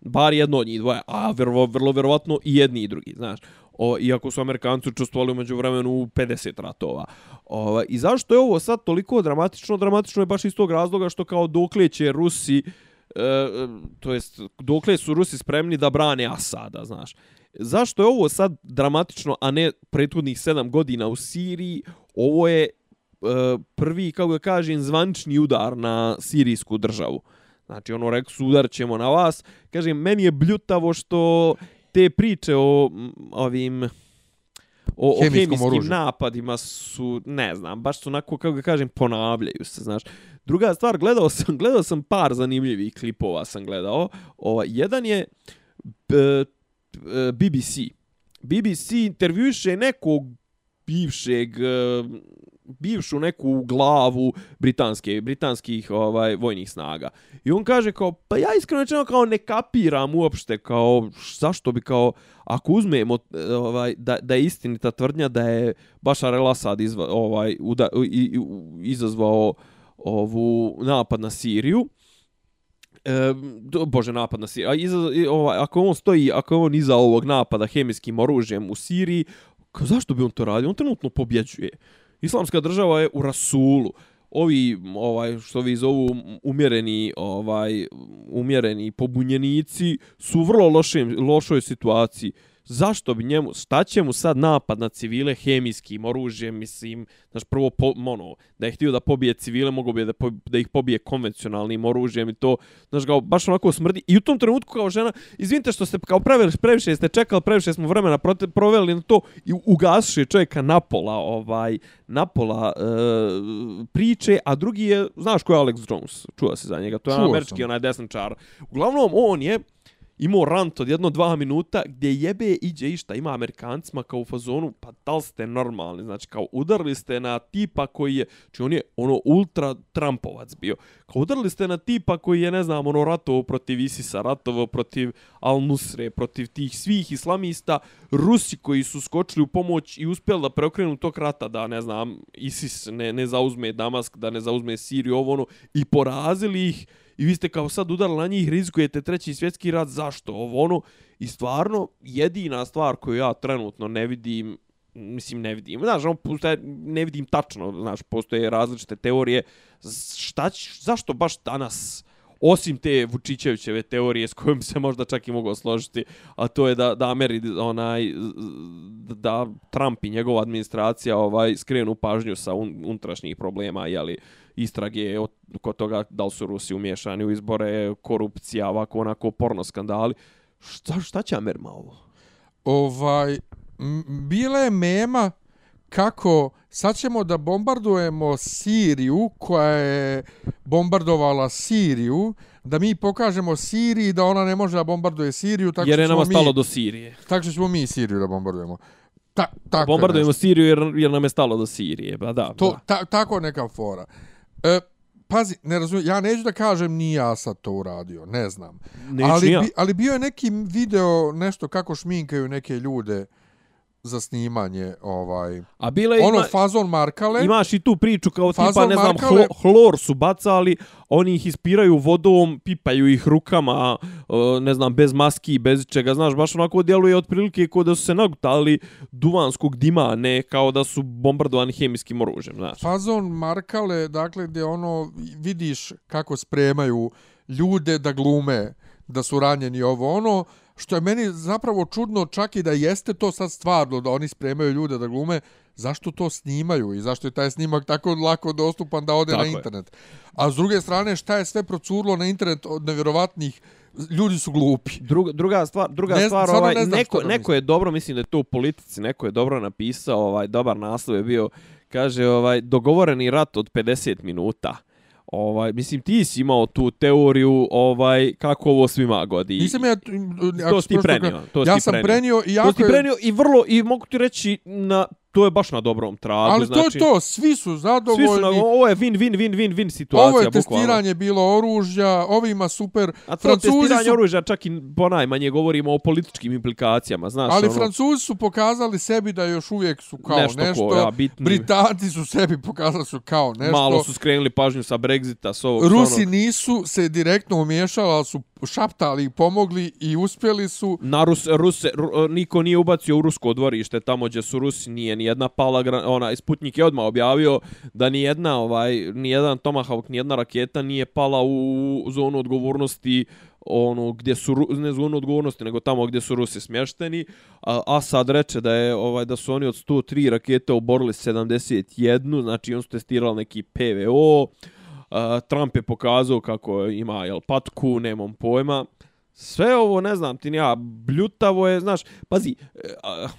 Bar jedno od njih dvoje, a vrlo, vrlo verovatno i jedni i drugi, znaš. O, iako su Amerikanci učestvovali umeđu vremenu u 50 ratova. O, I zašto je ovo sad toliko dramatično? Dramatično je baš iz tog razloga što kao dokle će Rusi, e, e, to jest dokle su Rusi spremni da brane Asada, znaš. Zašto je ovo sad dramatično, a ne prethodnih 7 godina u Siriji? Ovo je e, prvi, kako da kažem, zvančni udar na sirijsku državu. Znači, ono, rekli su, udarit ćemo na vas. Kažem, meni je bljutavo što te priče o m, ovim o, o hemijskim oružju. napadima su, ne znam, baš su onako, kako ga kažem, ponavljaju se, znaš. Druga stvar, gledao sam, gledao sam par zanimljivih klipova sam gledao. Ova, jedan je b, e, BBC. BBC intervjuše nekog bivšeg bivšu neku glavu britanske britanskih ovaj vojnih snaga. I on kaže kao pa ja iskreno rečeno kao ne kapiram uopšte kao zašto bi kao ako uzmemo eh, ovaj da da je istinita tvrdnja da je Bashar el-Assad izva, ovaj uda, i, i, izazvao ovu napad na Siriju E, bože, napad na Siriju. A iza, ovaj, ako on stoji, ako on iza ovog napada hemijskim oružjem u Siriji, kao, zašto bi on to radio? On trenutno pobjeđuje. Islamska država je u Rasulu. Ovi, ovaj, što vi zovu umjereni, ovaj, umjereni pobunjenici su u vrlo lošim lošoj situaciji. Zašto bi njemu, šta će mu sad napad na civile hemijskim oružjem, mislim, znaš, prvo, po, ono, da je htio da pobije civile, mogo bi da, po, da ih pobije konvencionalnim oružjem i to, znaš, kao, baš onako smrdi. I u tom trenutku kao žena, izvinite što ste kao pravili, previše ste čekali, previše smo vremena prote, proveli na to i ugasiše čovjeka napola, ovaj, napola e, priče, a drugi je, znaš ko je Alex Jones, čuo se za njega, to je Čuo američki sam. onaj desničar. Uglavnom, on je imao rant od jedno dva minuta gdje jebe iđe išta. Ima Amerikancima kao u fazonu pa da li ste normalni? Znači kao udarili ste na tipa koji je znači on je ono ultra Trumpovac bio. Kao udarili ste na tipa koji je ne znam ono ratovo protiv Isisa ratovo protiv Al Nusre protiv tih svih islamista Rusi koji su skočili u pomoć i uspjeli da preokrenu tog rata da ne znam Isis ne, ne zauzme Damask da ne zauzme Siriju ovo ono i porazili ih i vi ste kao sad udarali na njih, rizikujete treći svjetski rat, zašto? Ovo ono? I stvarno, jedina stvar koju ja trenutno ne vidim, mislim ne vidim, znaš, ono, postoje- ne vidim tačno, znaš, postoje različite teorije, šta će, zašto baš danas, osim te Vučićevićeve teorije s kojom se možda čak i mogu složiti, a to je da, da Ameri, onaj, da Trump i njegova administracija ovaj skrenu pažnju sa un, unutrašnjih problema, jeli, istrage od, kod toga da li su Rusi umješani u izbore, korupcija, ovako onako porno skandali. Šta, šta će Amerma ovo? Ovaj, bila je mema kako sad ćemo da bombardujemo Siriju koja je bombardovala Siriju, da mi pokažemo Siriji da ona ne može da bombarduje Siriju, tako Jer je nama stalo mi, do Sirije. tako što ćemo mi Siriju da bombardujemo. Ta, tako je Bombardujemo nešto. Siriju jer, jer nam je stalo do Sirije. Ba da, To, da. ta, tako neka fora. E, pazi, ne razumijem, ja neću da kažem ni ja sad to uradio, ne znam. Neću ali, ja. bi, ali bio je neki video nešto kako šminkaju neke ljude za snimanje ovaj A bila je ono ima, fazon Markale imaš i tu priču kao tipa, ne znam, Markale- hlo, hlor su bacali, oni ih ispiraju vodom, pipaju ih rukama, e, ne znam, bez maski, bez čega, znaš, baš onako djeluje otprilike kao da su se nagutali duvanskog dima, ne kao da su bombardovani hemijskim oružjem, znaš. fazon Markale dakle gdje ono vidiš kako spremaju ljude da glume da su ranjeni ovo ono što je meni zapravo čudno čak i da jeste to sad stvarno da oni spremaju ljude da glume zašto to snimaju i zašto je taj snimak tako lako dostupan da ode Tako na je. internet. A s druge strane šta je sve procurlo na internet od nevjerovatnih ljudi su glupi. Druga, druga stvar, druga Ne stvar, ovaj, ne neko, neko je dobro, mislim da je to u politici, neko je dobro napisao, ovaj, dobar naslov je bio, kaže, ovaj, dogovoreni rat od 50 minuta. Ovaj, mislim, ti si imao tu teoriju, ovaj, kako ovo svima godi. Nisam ja... to si ti prenio. To si ja sam prenio. prenio i To jako si ti je- prenio i vrlo, i mogu ti reći, na, to je baš na dobrom tragu. Ali znači, to je to, svi su zadovoljni. Svi su na, ovo je win, win, win, win, win situacija, Ovo je bukvalno. testiranje bilo oružja, ovima super. A to Francuzi testiranje su, oružja čak i ponajmanje govorimo o političkim implikacijama, znaš. ali ono, Francuzi su pokazali sebi da još uvijek su kao Nešto nešto. ko, ja, bitni. Britanci su sebi pokazali su kao nešto. Malo su skrenuli pažnju sa Brexita, s ovog, s Rusi onog. nisu se direktno umiješali, ali su šaptali i pomogli i uspjeli su. Na Rus, Ruse, Ru, e, niko nije ubacio u rusko dvorište, tamo gdje su Rusi, nije ni jedna pala, ona, Sputnik je odmah objavio da ni jedna, ovaj, ni jedan Tomahawk, ni jedna raketa nije pala u, zonu odgovornosti ono gdje su ne zonu odgovornosti nego tamo gdje su Rusi smješteni a Asad reče da je ovaj da su oni od 103 rakete oborili 71 znači on su testirali neki PVO Trump je pokazao kako ima jel, patku, nemam pojma. Sve ovo, ne znam ti ja, bljutavo je, znaš, pazi, uh,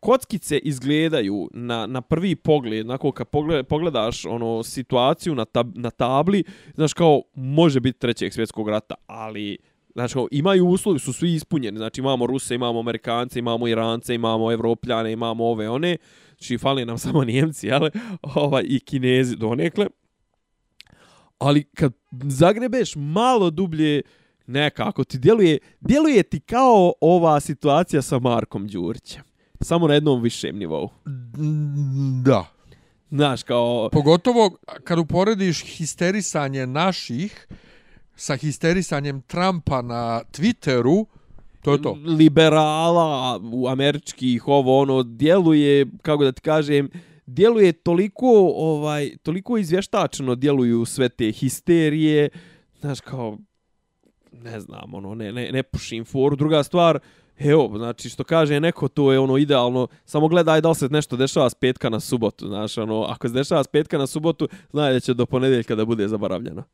kockice izgledaju na, na prvi pogled, onako kad pogled, pogledaš ono situaciju na, tab, na tabli, znaš kao može biti trećeg svjetskog rata, ali Znači, imaju uslovi, su svi ispunjeni. Znači, imamo Ruse, imamo Amerikance, imamo Irance, imamo Evropljane, imamo ove, one. Znači, fali nam samo Njemci, ali, ovaj, i Kinezi donekle. Ali kad zagrebeš malo dublje, nekako ti djeluje, djeluje ti kao ova situacija sa Markom Đurićem. Samo na jednom višem nivou. Da. Znaš, kao... Pogotovo kad uporediš histerisanje naših sa histerisanjem Trumpa na Twitteru, to je to. Liberala u američkih, ovo ono, djeluje, kako da ti kažem, djeluje toliko, ovaj, toliko izvještačeno djeluju sve te histerije, znaš, kao, ne znam, ono, ne, ne, ne pušim foru. Druga stvar, evo, znači, što kaže neko, to je ono idealno, samo gledaj da li se nešto dešava s petka na subotu, znaš, ono, ako se dešava s petka na subotu, znaj da će do ponedeljka da bude zaboravljeno.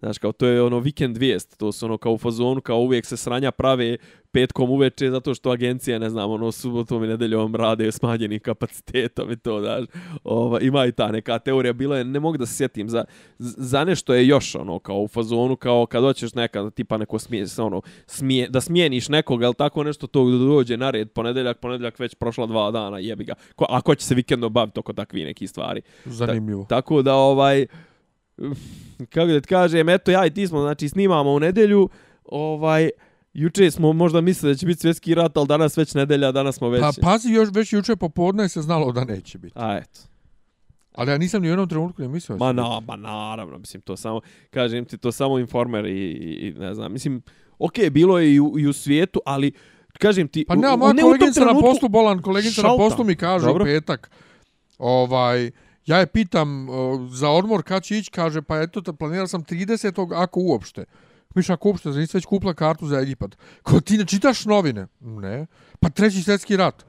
Znaš, kao to je ono vikend vijest, to su ono kao u fazonu, kao uvijek se sranja prave petkom uveče zato što agencija, ne znam, ono subotom i nedeljom rade smanjenim kapacitetom i to, znaš, ova, ima i ta neka teorija, bila je, ne mogu da se sjetim, za, za nešto je još ono, kao u fazonu, kao kad hoćeš neka, tipa neko smije, ono, smije, da smijeniš nekog, ali tako nešto to dođe na red, ponedeljak, ponedeljak već prošla dva dana, jebi ga, ko, a ko će se vikendno baviti oko takvi neki stvari. Zanimljivo. Ta, tako da, ovaj, kako da ti kažem, eto ja i ti smo, znači snimamo u nedelju, ovaj, juče smo možda mislili da će biti svjetski rat, ali danas već nedelja, danas smo već... Pa pazi, još već juče popodne se znalo da neće biti. A eto. Ali ja nisam ni u jednom trenutku ne mislio. Ma na, ma naravno, mislim, to samo, kažem ti, to samo informer i, i ne znam, mislim, okej, okay, bilo je i u, i u svijetu, ali, kažem ti... Pa ne, moja koleginica trenutku... na poslu, bolan koleginica na poslu mi kaže Dobro. u petak, ovaj, Ja je pitam uh, za odmor kad će ići, kaže, pa eto, planirao sam 30. ako uopšte. Miš, ako uopšte, znači već kupila kartu za Egipat. Ko ti ne čitaš novine? Ne. Pa treći svjetski rat.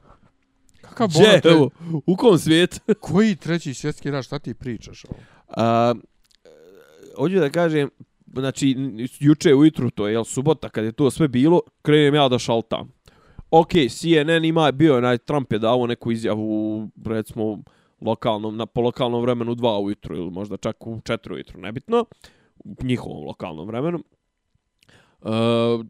Kakav Gdje, tre... evo, u kom svijet? Koji treći svjetski rat, šta ti pričaš ovo? A, hoću da kažem, znači, juče ujutru, to je jel, subota, kad je to sve bilo, krenem ja da šaltam. Ok, CNN ima, bio je, Trump je dao neku izjavu, recimo, lokalnom, na, po lokalnom vremenu 2 ujutru ili možda čak u 4 ujutru, nebitno, u njihovom lokalnom vremenu. E,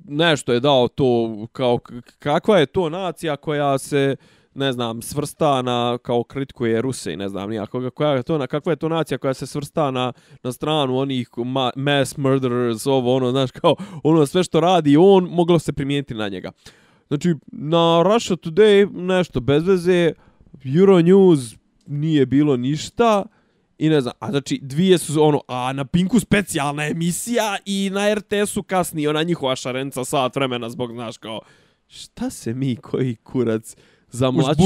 nešto je dao to, kao kakva je to nacija koja se, ne znam, svrsta na, kao kritikuje Ruse i ne znam nijakoga, koja je to, na, kakva je to nacija koja se svrsta na, na stranu onih ma, mass murderers, ovo, ono, znaš, kao, ono sve što radi on, moglo se primijeniti na njega. Znači, na Russia Today nešto bez veze, Euronews, nije bilo ništa i ne znam, a znači dvije su ono, a na Pinku specijalna emisija i na RTS-u kasnije ona njihova šarenca sat vremena zbog, znaš, kao, šta se mi koji kurac zamlaču,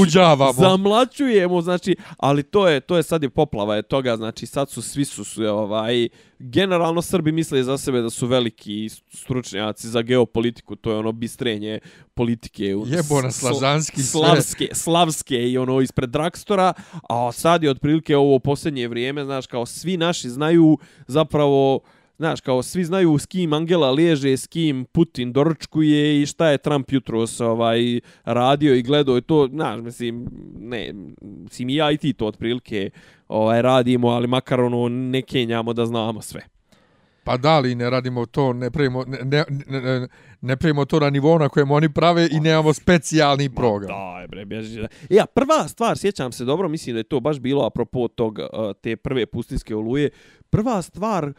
zamlačujemo, znači, ali to je, to je sad je poplava je toga, znači sad su, svi su, su ovaj, generalno Srbi misle za sebe da su veliki stručnjaci za geopolitiku, to je ono bistrenje politike. Jebo na slazanski slavske, slavske i ono ispred Drakstora, a sad je otprilike ovo posljednje vrijeme, znaš, kao svi naši znaju zapravo znaš, kao svi znaju s kim Angela liježe, s kim Putin doručkuje i šta je Trump jutro ovaj, radio i gledao i to, znaš, mislim, ne, mislim, ja i ti to otprilike ovaj, radimo, ali makar ono ne kenjamo da znamo sve. Pa da li ne radimo to, ne pravimo, ne, ne, ne, ne pravimo to na nivou na kojem oni prave i nemamo specijalni program. Da, bre, bježi. Ja, prva stvar, sjećam se dobro, mislim da je to baš bilo apropo tog, te prve pustinske oluje. Prva stvar,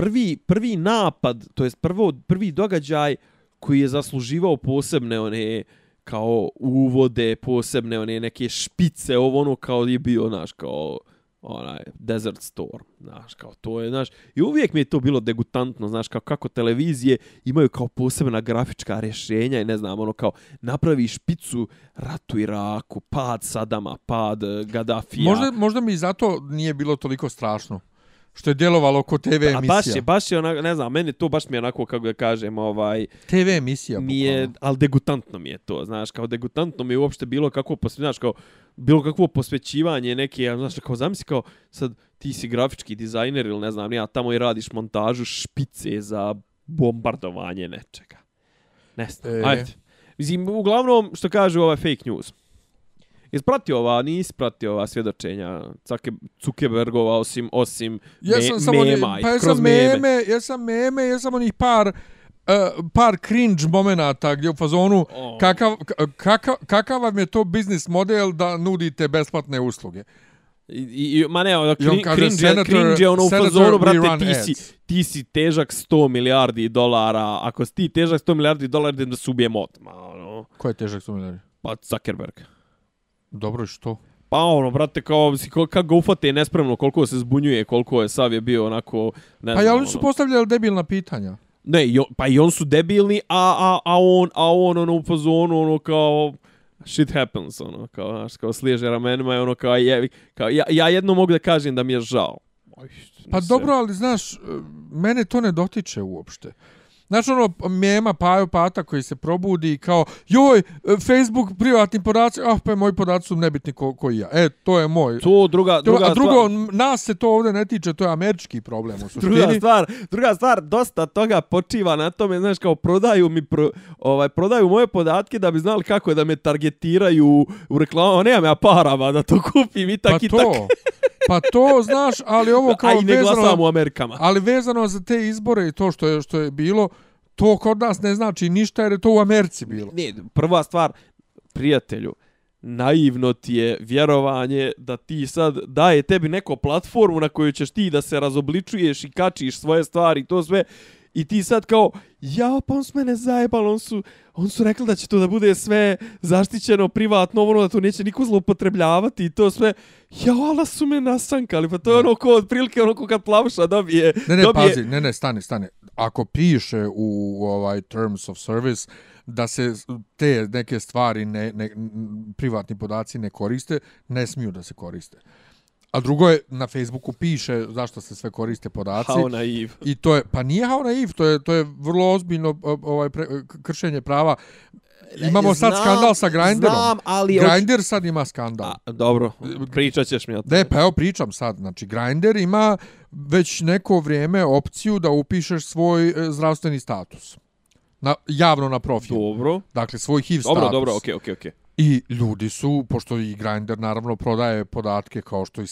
prvi, prvi napad, to jest prvo, prvi događaj koji je zasluživao posebne one kao uvode, posebne one neke špice, ovo ono kao je bio, naš, kao onaj Desert Storm, znaš, kao to je, znaš, i uvijek mi je to bilo degutantno, znaš, kao kako televizije imaju kao posebna grafička rješenja i ne znam, ono kao napravi špicu ratu Iraku, pad Sadama, pad eh, Gaddafija. Možda, možda mi zato nije bilo toliko strašno što je djelovalo ko TV emisija. A baš je, baš je onako, ne znam, meni to baš mi je onako, kako ga kažem, ovaj, TV emisija. mi je, ali degutantno mi je to, znaš, kao degutantno mi je uopšte bilo posve, znaš, kao, bilo kakvo posvećivanje neke, znaš, kao zamisli kao, sad ti si grafički dizajner ili ne znam, ja tamo i radiš montažu špice za bombardovanje nečega. Ne znam, E. e. ajde. Mislim, uglavnom, što kaže ovaj fake news. Jesi pratio ova, nisi pratio ova svjedočenja Cake, Zuckerbergova osim, osim Jesam me, samo mema, pa jesam kroz meme, meme. jesam meme, jesam onih par uh, par cringe momenata gdje u fazonu O. kakav, kakav, kakav vam je to biznis model da nudite besplatne usluge. I, i, ma ne, ono, I on cringe, kaže, cringe, "Senator- cringe je ono u fazonu, brate, ti si, ads." ti si težak 100 milijardi dolara, ako si ti težak 100 milijardi dolara, da se ubijem odmah, ono, Ko je težak suminari? pa Zuckerberg. Dobro, što? Pa ono, brate, kao, kako ga ufate nespremno, koliko se zbunjuje, koliko je sav je bio onako, ne Pa znam, ja oni su ono. postavljali debilna pitanja. Ne, i on, pa i on su debilni, a, a, a on, a on ono u fazonu, ono kao, shit happens, ono, kao, znaš, kao sliježe ramenima i ono kao, je, kao ja, ja jedno mogu da kažem da mi je žao. Oj, Pa dobro, ali znaš, mene to ne dotiče uopšte. Znaš ono mema Pajo Pata koji se probudi kao joj, e, Facebook privatni podaci, ah pa moji podaci su nebitni ko, koji ja. E, to je moj. To druga, To, druga a drugo, stvar, nas se to ovdje ne tiče, to je američki problem u suštini. druga stvar, druga stvar, dosta toga počiva na tome, znaš, kao prodaju mi pro, ovaj prodaju moje podatke da bi znali kako da me targetiraju u reklamama, nemam ja parama da to kupim i tak pa i to, tak. Pa to, znaš, ali ovo kao A i ne vezano, glasam u Amerikama. ali vezano za te izbore i to što je, što je bilo, to kod nas ne znači ništa jer je to u Americi bilo. Ne, prva stvar, prijatelju, naivno ti je vjerovanje da ti sad daje tebi neko platformu na kojoj ćeš ti da se razobličuješ i kačiš svoje stvari i to sve i ti sad kao ja pa on s mene zajebali on su on su rekli da će to da bude sve zaštićeno privatno ono da to neće niko zloupotrebljavati i to sve ja ala su me nasankali pa to je ono ko otprilike ono ko kad plavša dobije Ne, ne, dobije, pazi, ne, ne, stani, stani. Ako piše u ovaj terms of service da se te neke stvari, ne, ne, privatni podaci ne koriste, ne smiju da se koriste. A drugo je, na Facebooku piše zašto se sve koriste podaci. How naiv. I to je, pa nije how naiv, to je, to je vrlo ozbiljno ovaj pre, kršenje prava. Imamo sad Znam, skandal sa Grinderom. Znam, ali... Grindr sad ima skandal. A, dobro, pričat ćeš mi o tome. Ne, pa evo pričam sad. Znači, Grindr ima već neko vrijeme opciju da upišeš svoj e, zdravstveni status. Na, javno na profil. Dobro. Dakle, svoj HIV Dobro, status. dobro, okej, okej, okej. I ljudi su, pošto i Grindr naravno prodaje podatke kao što i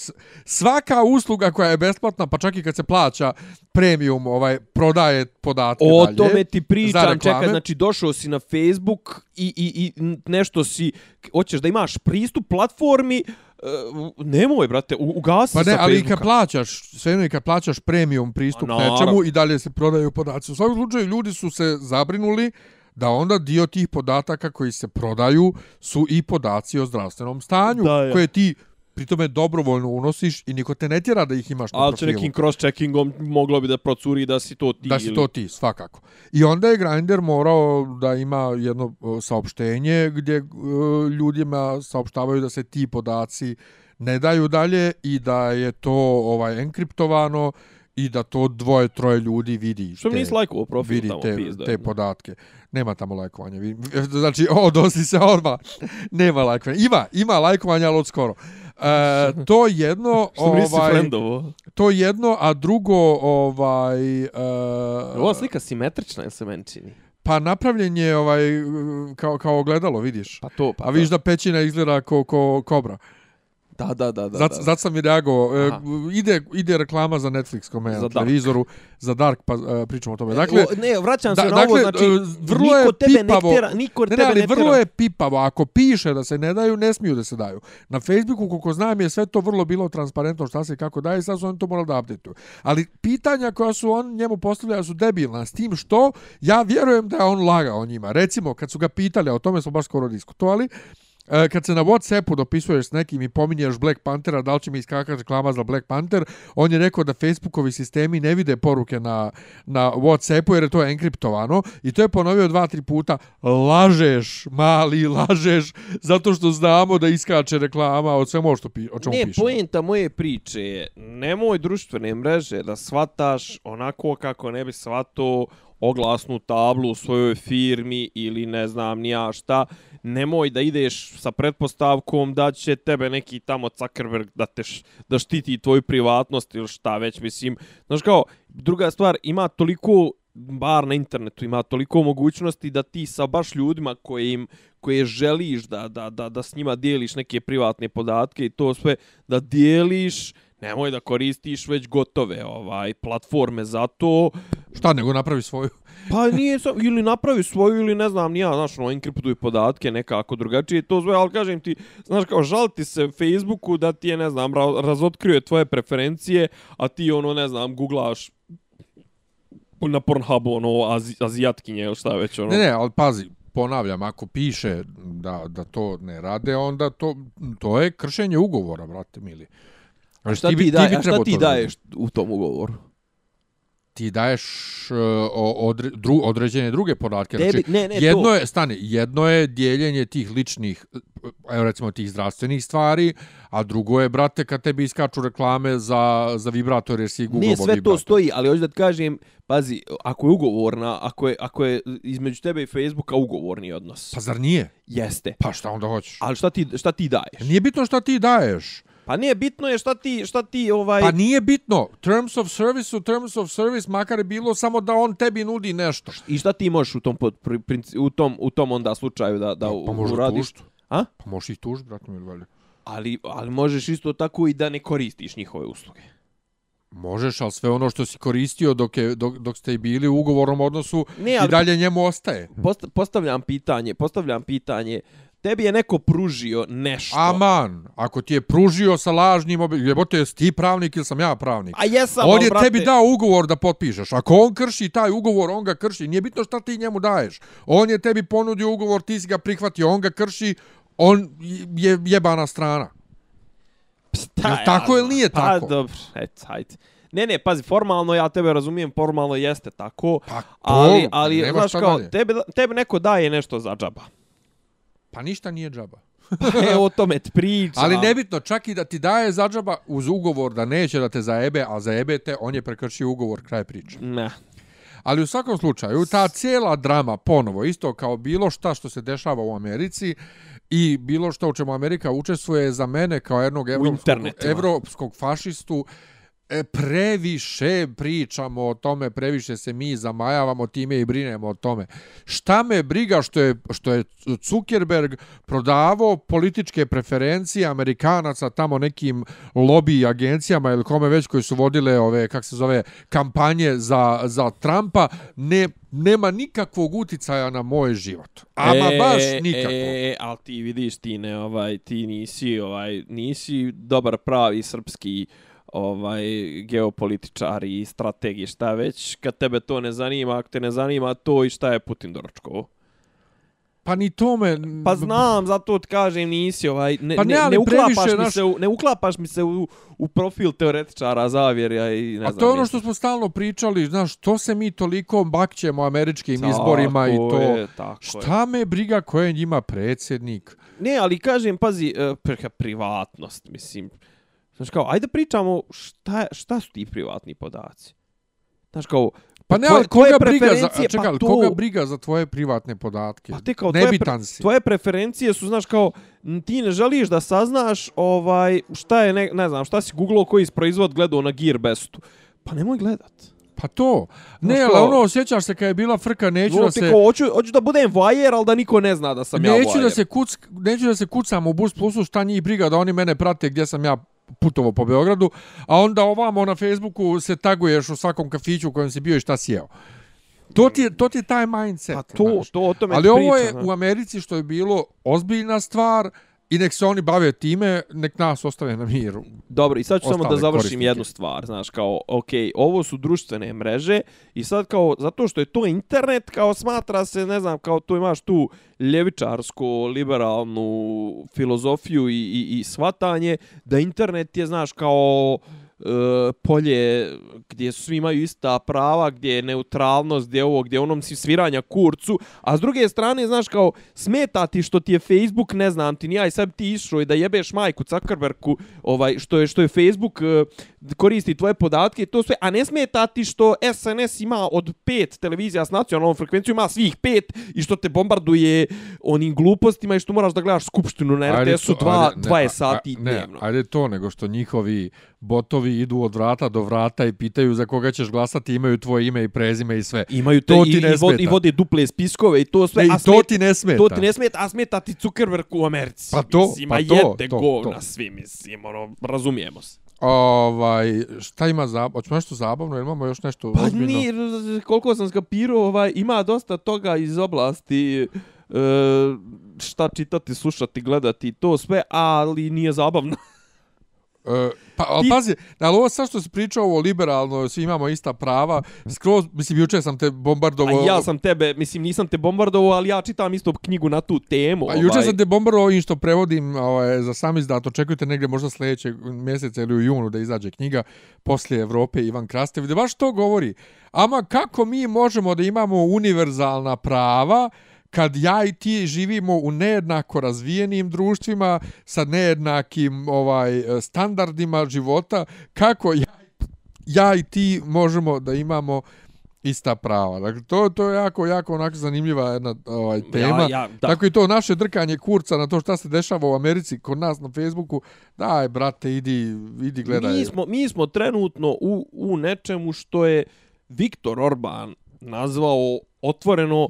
svaka usluga koja je besplatna, pa čak i kad se plaća premium, ovaj prodaje podatke O dalje. tome ti pričam, čekaj, znači došao si na Facebook i, i, i nešto si, hoćeš da imaš pristup platformi, uh, nemoj, brate, ugasi Pa ne, sa ali i kad plaćaš, sve i kad plaćaš premium pristup naravno. nečemu i dalje se prodaju podaci. U svakom slučaju ljudi su se zabrinuli da onda dio tih podataka koji se prodaju su i podaci o zdravstvenom stanju Da, ja. koje ti pritome dobrovoljno unosiš i niko te ne tjera da ih imaš na Ali će profilu. nekim cross-checkingom moglo bi da procuri da si to ti. Da si ili- to ti, svakako. I onda je Grindr morao da ima jedno o, saopštenje gdje o, ljudima saopštavaju da se ti podaci ne daju dalje i da je to ovaj enkriptovano i da to dvoje, troje ljudi vidi. Što mi nisi lajkovao profil vidi tamo, te, pizda. te podatke. Nema tamo lajkovanja. Znači, o, dosi se odmah. Nema lajkovanja. Ima, ima lajkovanja, ali od skoro. E, to jedno, Što mi ovaj, friendovo? to jedno, a drugo, ovaj... E, Ova slika simetrična ili se meni čini? Pa napravljen je ovaj, kao, kao ogledalo, vidiš. Pa to, pa A vidiš da pećina izgleda ko, ko kobra. Da, da, da. da, Zato, da. zato sam i reagovao. E, ide, ide reklama za Netflix kome Za na televizoru, za Dark, pa e, pričamo o tome. Dakle, o, ne, vraćam se da- na dakle, ovo, znači, e, vrlo niko je tebe pipavo. ne tjera, niko ne, tebe ne, ali ne vrlo tjera. je pipavo. Ako piše da se ne daju, ne smiju da se daju. Na Facebooku, koliko znam, je sve to vrlo bilo transparentno šta se i kako daje, sad su oni to morali da updateuju. Ali pitanja koja su on njemu postavljali su debilna, s tim što ja vjerujem da je on lagao njima. Recimo, kad su ga pitali, o tome smo baš skoro diskutovali, e, kad se na Whatsappu dopisuješ s nekim i pominješ Black Panthera, da li će mi iskakati reklama za Black Panther, on je rekao da Facebookovi sistemi ne vide poruke na, na Whatsappu jer je to enkriptovano i to je ponovio dva, tri puta. Lažeš, mali, lažeš, zato što znamo da iskače reklama od svemu što pi, o čemu ne, pišemo. Ne, pojenta moje priče je, nemoj društvene mreže da svataš onako kako ne bi svatao oglasnu tablu u svojoj firmi ili ne znam ni ja šta, nemoj da ideš sa pretpostavkom da će tebe neki tamo Zuckerberg da te š, da štiti tvoju privatnost ili šta već, mislim. Znaš kao, druga stvar, ima toliko bar na internetu ima toliko mogućnosti da ti sa baš ljudima koje im koje želiš da, da, da, da s njima dijeliš neke privatne podatke i to sve da dijeliš nemoj da koristiš već gotove ovaj platforme za to. Šta nego napravi svoju? pa nije so, ili napravi svoju ili ne znam nija, znaš, no, enkriptuj podatke nekako drugačije, to zove, ali kažem ti, znaš, kao žaliti se Facebooku da ti je, ne znam, razotkrio tvoje preferencije, a ti, ono, ne znam, googlaš na Pornhubu, ono, azi, azijatkinje ili šta već, ono. Ne, ne, ali pazi, ponavljam, ako piše da, da to ne rade, onda to, to je kršenje ugovora, brate mili. A šta ti, ti, daj, a šta ti daješ u tom ugovoru? Ti daješ uh, odre, dru, određene druge podatke. Tebi, znači, ne, ne, jedno to. je, stani, jedno je dijeljenje tih ličnih, evo recimo tih zdravstvenih stvari, a drugo je, brate, kad tebi iskaču reklame za, za vibrator, jer si Google Ne, sve vibrator. to stoji, ali hoću da ti kažem, pazi, ako je ugovorna, ako je, ako je između tebe i Facebooka ugovorni odnos. Pa zar nije? Jeste. Pa šta onda hoćeš? Ali šta ti, šta ti daješ? Nije bitno šta ti daješ. Pa nije bitno je šta ti, šta ti ovaj... Pa nije bitno. Terms of service u terms of service makar je bilo samo da on tebi nudi nešto. I šta ti možeš u tom, pod, u tom, u tom onda slučaju da, da pa, pa uradiš? Tužit. A? Pa možeš ih tužiti, brate mi valjda. Ali, ali možeš isto tako i da ne koristiš njihove usluge. Možeš, ali sve ono što si koristio dok, je, dok, dok ste bili u ugovornom odnosu ne, ali, i dalje njemu ostaje. Post, postavljam pitanje, postavljam pitanje, tebi je neko pružio nešto. Aman, ako ti je pružio sa lažnim obilježjem, jebote, jesi ti pravnik ili sam ja pravnik? A jesam, On je brate. tebi dao ugovor da potpišeš. Ako on krši taj ugovor, on ga krši. Nije bitno šta ti njemu daješ. On je tebi ponudio ugovor, ti si ga prihvatio, on ga krši, on je jebana strana. Šta je tako ili nije pa, tako? Pa dobro, et, hajde. Ne, ne, pazi, formalno ja tebe razumijem, formalno jeste tako, pa, to, ali, ali znaš kao, dalje. tebe, tebe neko daje nešto za džaba. Pa ništa nije džaba. e, o tome ti. Ali nebitno, čak i da ti daje za džaba uz ugovor da neće da te zaebe, a zaebe te, on je prekršio ugovor, kraj priče. Ne. Ali u svakom slučaju, ta cijela drama, ponovo, isto kao bilo šta što se dešava u Americi, i bilo što u čemu Amerika učestvuje za mene kao jednog evropskog, evropskog fašistu, e, previše pričamo o tome, previše se mi zamajavamo time i brinemo o tome. Šta me briga što je, što je Zuckerberg prodavao političke preferencije Amerikanaca tamo nekim lobby agencijama ili kome već koji su vodile ove, kak se zove, kampanje za, za Trumpa, ne nema nikakvog uticaja na moj život. Ama e, baš nikakvog. E, ali ti vidiš, ti ne, ovaj, ti nisi, ovaj, nisi dobar pravi srpski ovaj geopolitičar i strategije šta već kad tebe to ne zanima ako te ne zanima to i šta je Putin doručkovo Pa ni tome... Pa znam, zato ti kažem, nisi ovaj... Ne, pa ne, ne, ne, uklapaš mi naš... se u, ne uklapaš mi se u, u profil teoretičara zavjerja i ne A znam... to je ono što smo stalno pričali, znaš, to se mi toliko bakćemo američkim tako izborima i to... Je, tako šta je. me briga ko je njima predsjednik? Ne, ali kažem, pazi, uh, privatnost, mislim... Znaš kao, ajde pričamo šta, šta su ti privatni podaci. Znaš kao, Pa ne, ali koga briga za, čekaj, pa to... koga briga za tvoje privatne podatke? Pa te kao, tvoje, pre, si. tvoje preferencije su, znaš, kao, ti ne želiš da saznaš, ovaj, šta je, ne, ne znam, šta si googlao koji iz proizvod gledao na Gearbestu. Pa nemoj gledat. Pa to. Ne, ali ono, osjećaš se kad je bila frka, neću no, da se... Kao, hoću, hoću da budem vajer, ali da niko ne zna da sam neću ja vajer. Da se kuc, neću da se kucam u Bus Plusu, šta njih briga da oni mene prate gdje sam ja putovo po Beogradu, a onda ovamo na Facebooku se taguješ u svakom kafiću u kojem si bio i šta si jeo. To ti je, to ti je taj mindset. Pa to, znaš. to o tome Ali ovo priča, je u Americi što je bilo ozbiljna stvar I nek se oni bave time, nek nas ostave na miru. Dobro, i sad ću samo da završim korisnike. jednu stvar, znaš, kao, ok, ovo su društvene mreže i sad kao, zato što je to internet, kao smatra se, ne znam, kao tu imaš tu ljevičarsko, liberalnu filozofiju i, i, i svatanje, da internet je, znaš, kao E, polje gdje svi imaju ista prava, gdje je neutralnost, gdje je ovo, gdje je onom si sviranja kurcu, a s druge strane, znaš, kao smeta ti što ti je Facebook, ne znam ti, nija i sad ti išao i da jebeš majku Zuckerbergu, ovaj, što je, što je Facebook e, koristi tvoje podatke to sve, a ne smeta ti što SNS ima od pet televizija s nacionalnom frekvencijom, ima svih pet i što te bombarduje onim glupostima i što moraš da gledaš skupštinu na RTS-u to, dva, ajde, ne, 20 a- sati a- ne, dnevno. Ajde to, nego što njihovi botovi idu od vrata do vrata i pitaju za koga ćeš glasati, imaju tvoje ime i prezime i sve. Imaju te, To i, ti ne i, vod, smeta. i vode duple spiskove i to sve. E, I a to ti ne smeta. To ti ne smeta, a smeta ti Zuckerberg u Americi. Pa to, mislim, pa to, jede to, to. svi, mislim, ono, razumijemo se. Ovaj, šta ima za, hoćemo nešto zabavno, ili imamo još nešto Pa ozbiljno? nije, koliko sam skapirao, ovaj, ima dosta toga iz oblasti e, šta čitati, slušati, gledati, to sve, ali nije zabavno. E, pa, ali Ti- pazi, ali ovo sad što se pričao ovo liberalno, svi imamo ista prava, skroz, mislim, juče sam te A bombardovao... ja sam tebe, mislim, nisam te bombardovao, ali ja čitam isto knjigu na tu temu. A juče ovaj. sam te bombardovao ovim što prevodim ovaj, za sam izdat, očekujte negdje možda sljedećeg mjeseca ili u junu da izađe knjiga poslije Evrope Ivan Krastev, gdje baš to govori. Ama kako mi možemo da imamo univerzalna prava kad ja i ti živimo u nejednako razvijenim društvima sa nejednakim ovaj standardima života, kako ja, ja i ti možemo da imamo ista prava. Dakle, to, to je jako, jako onako zanimljiva jedna ovaj, tema. Ja, ja, da. Tako i to naše drkanje kurca na to šta se dešava u Americi kod nas na Facebooku. Daj, brate, idi, idi gledaj. Mi smo, mi smo trenutno u, u nečemu što je Viktor Orban nazvao otvoreno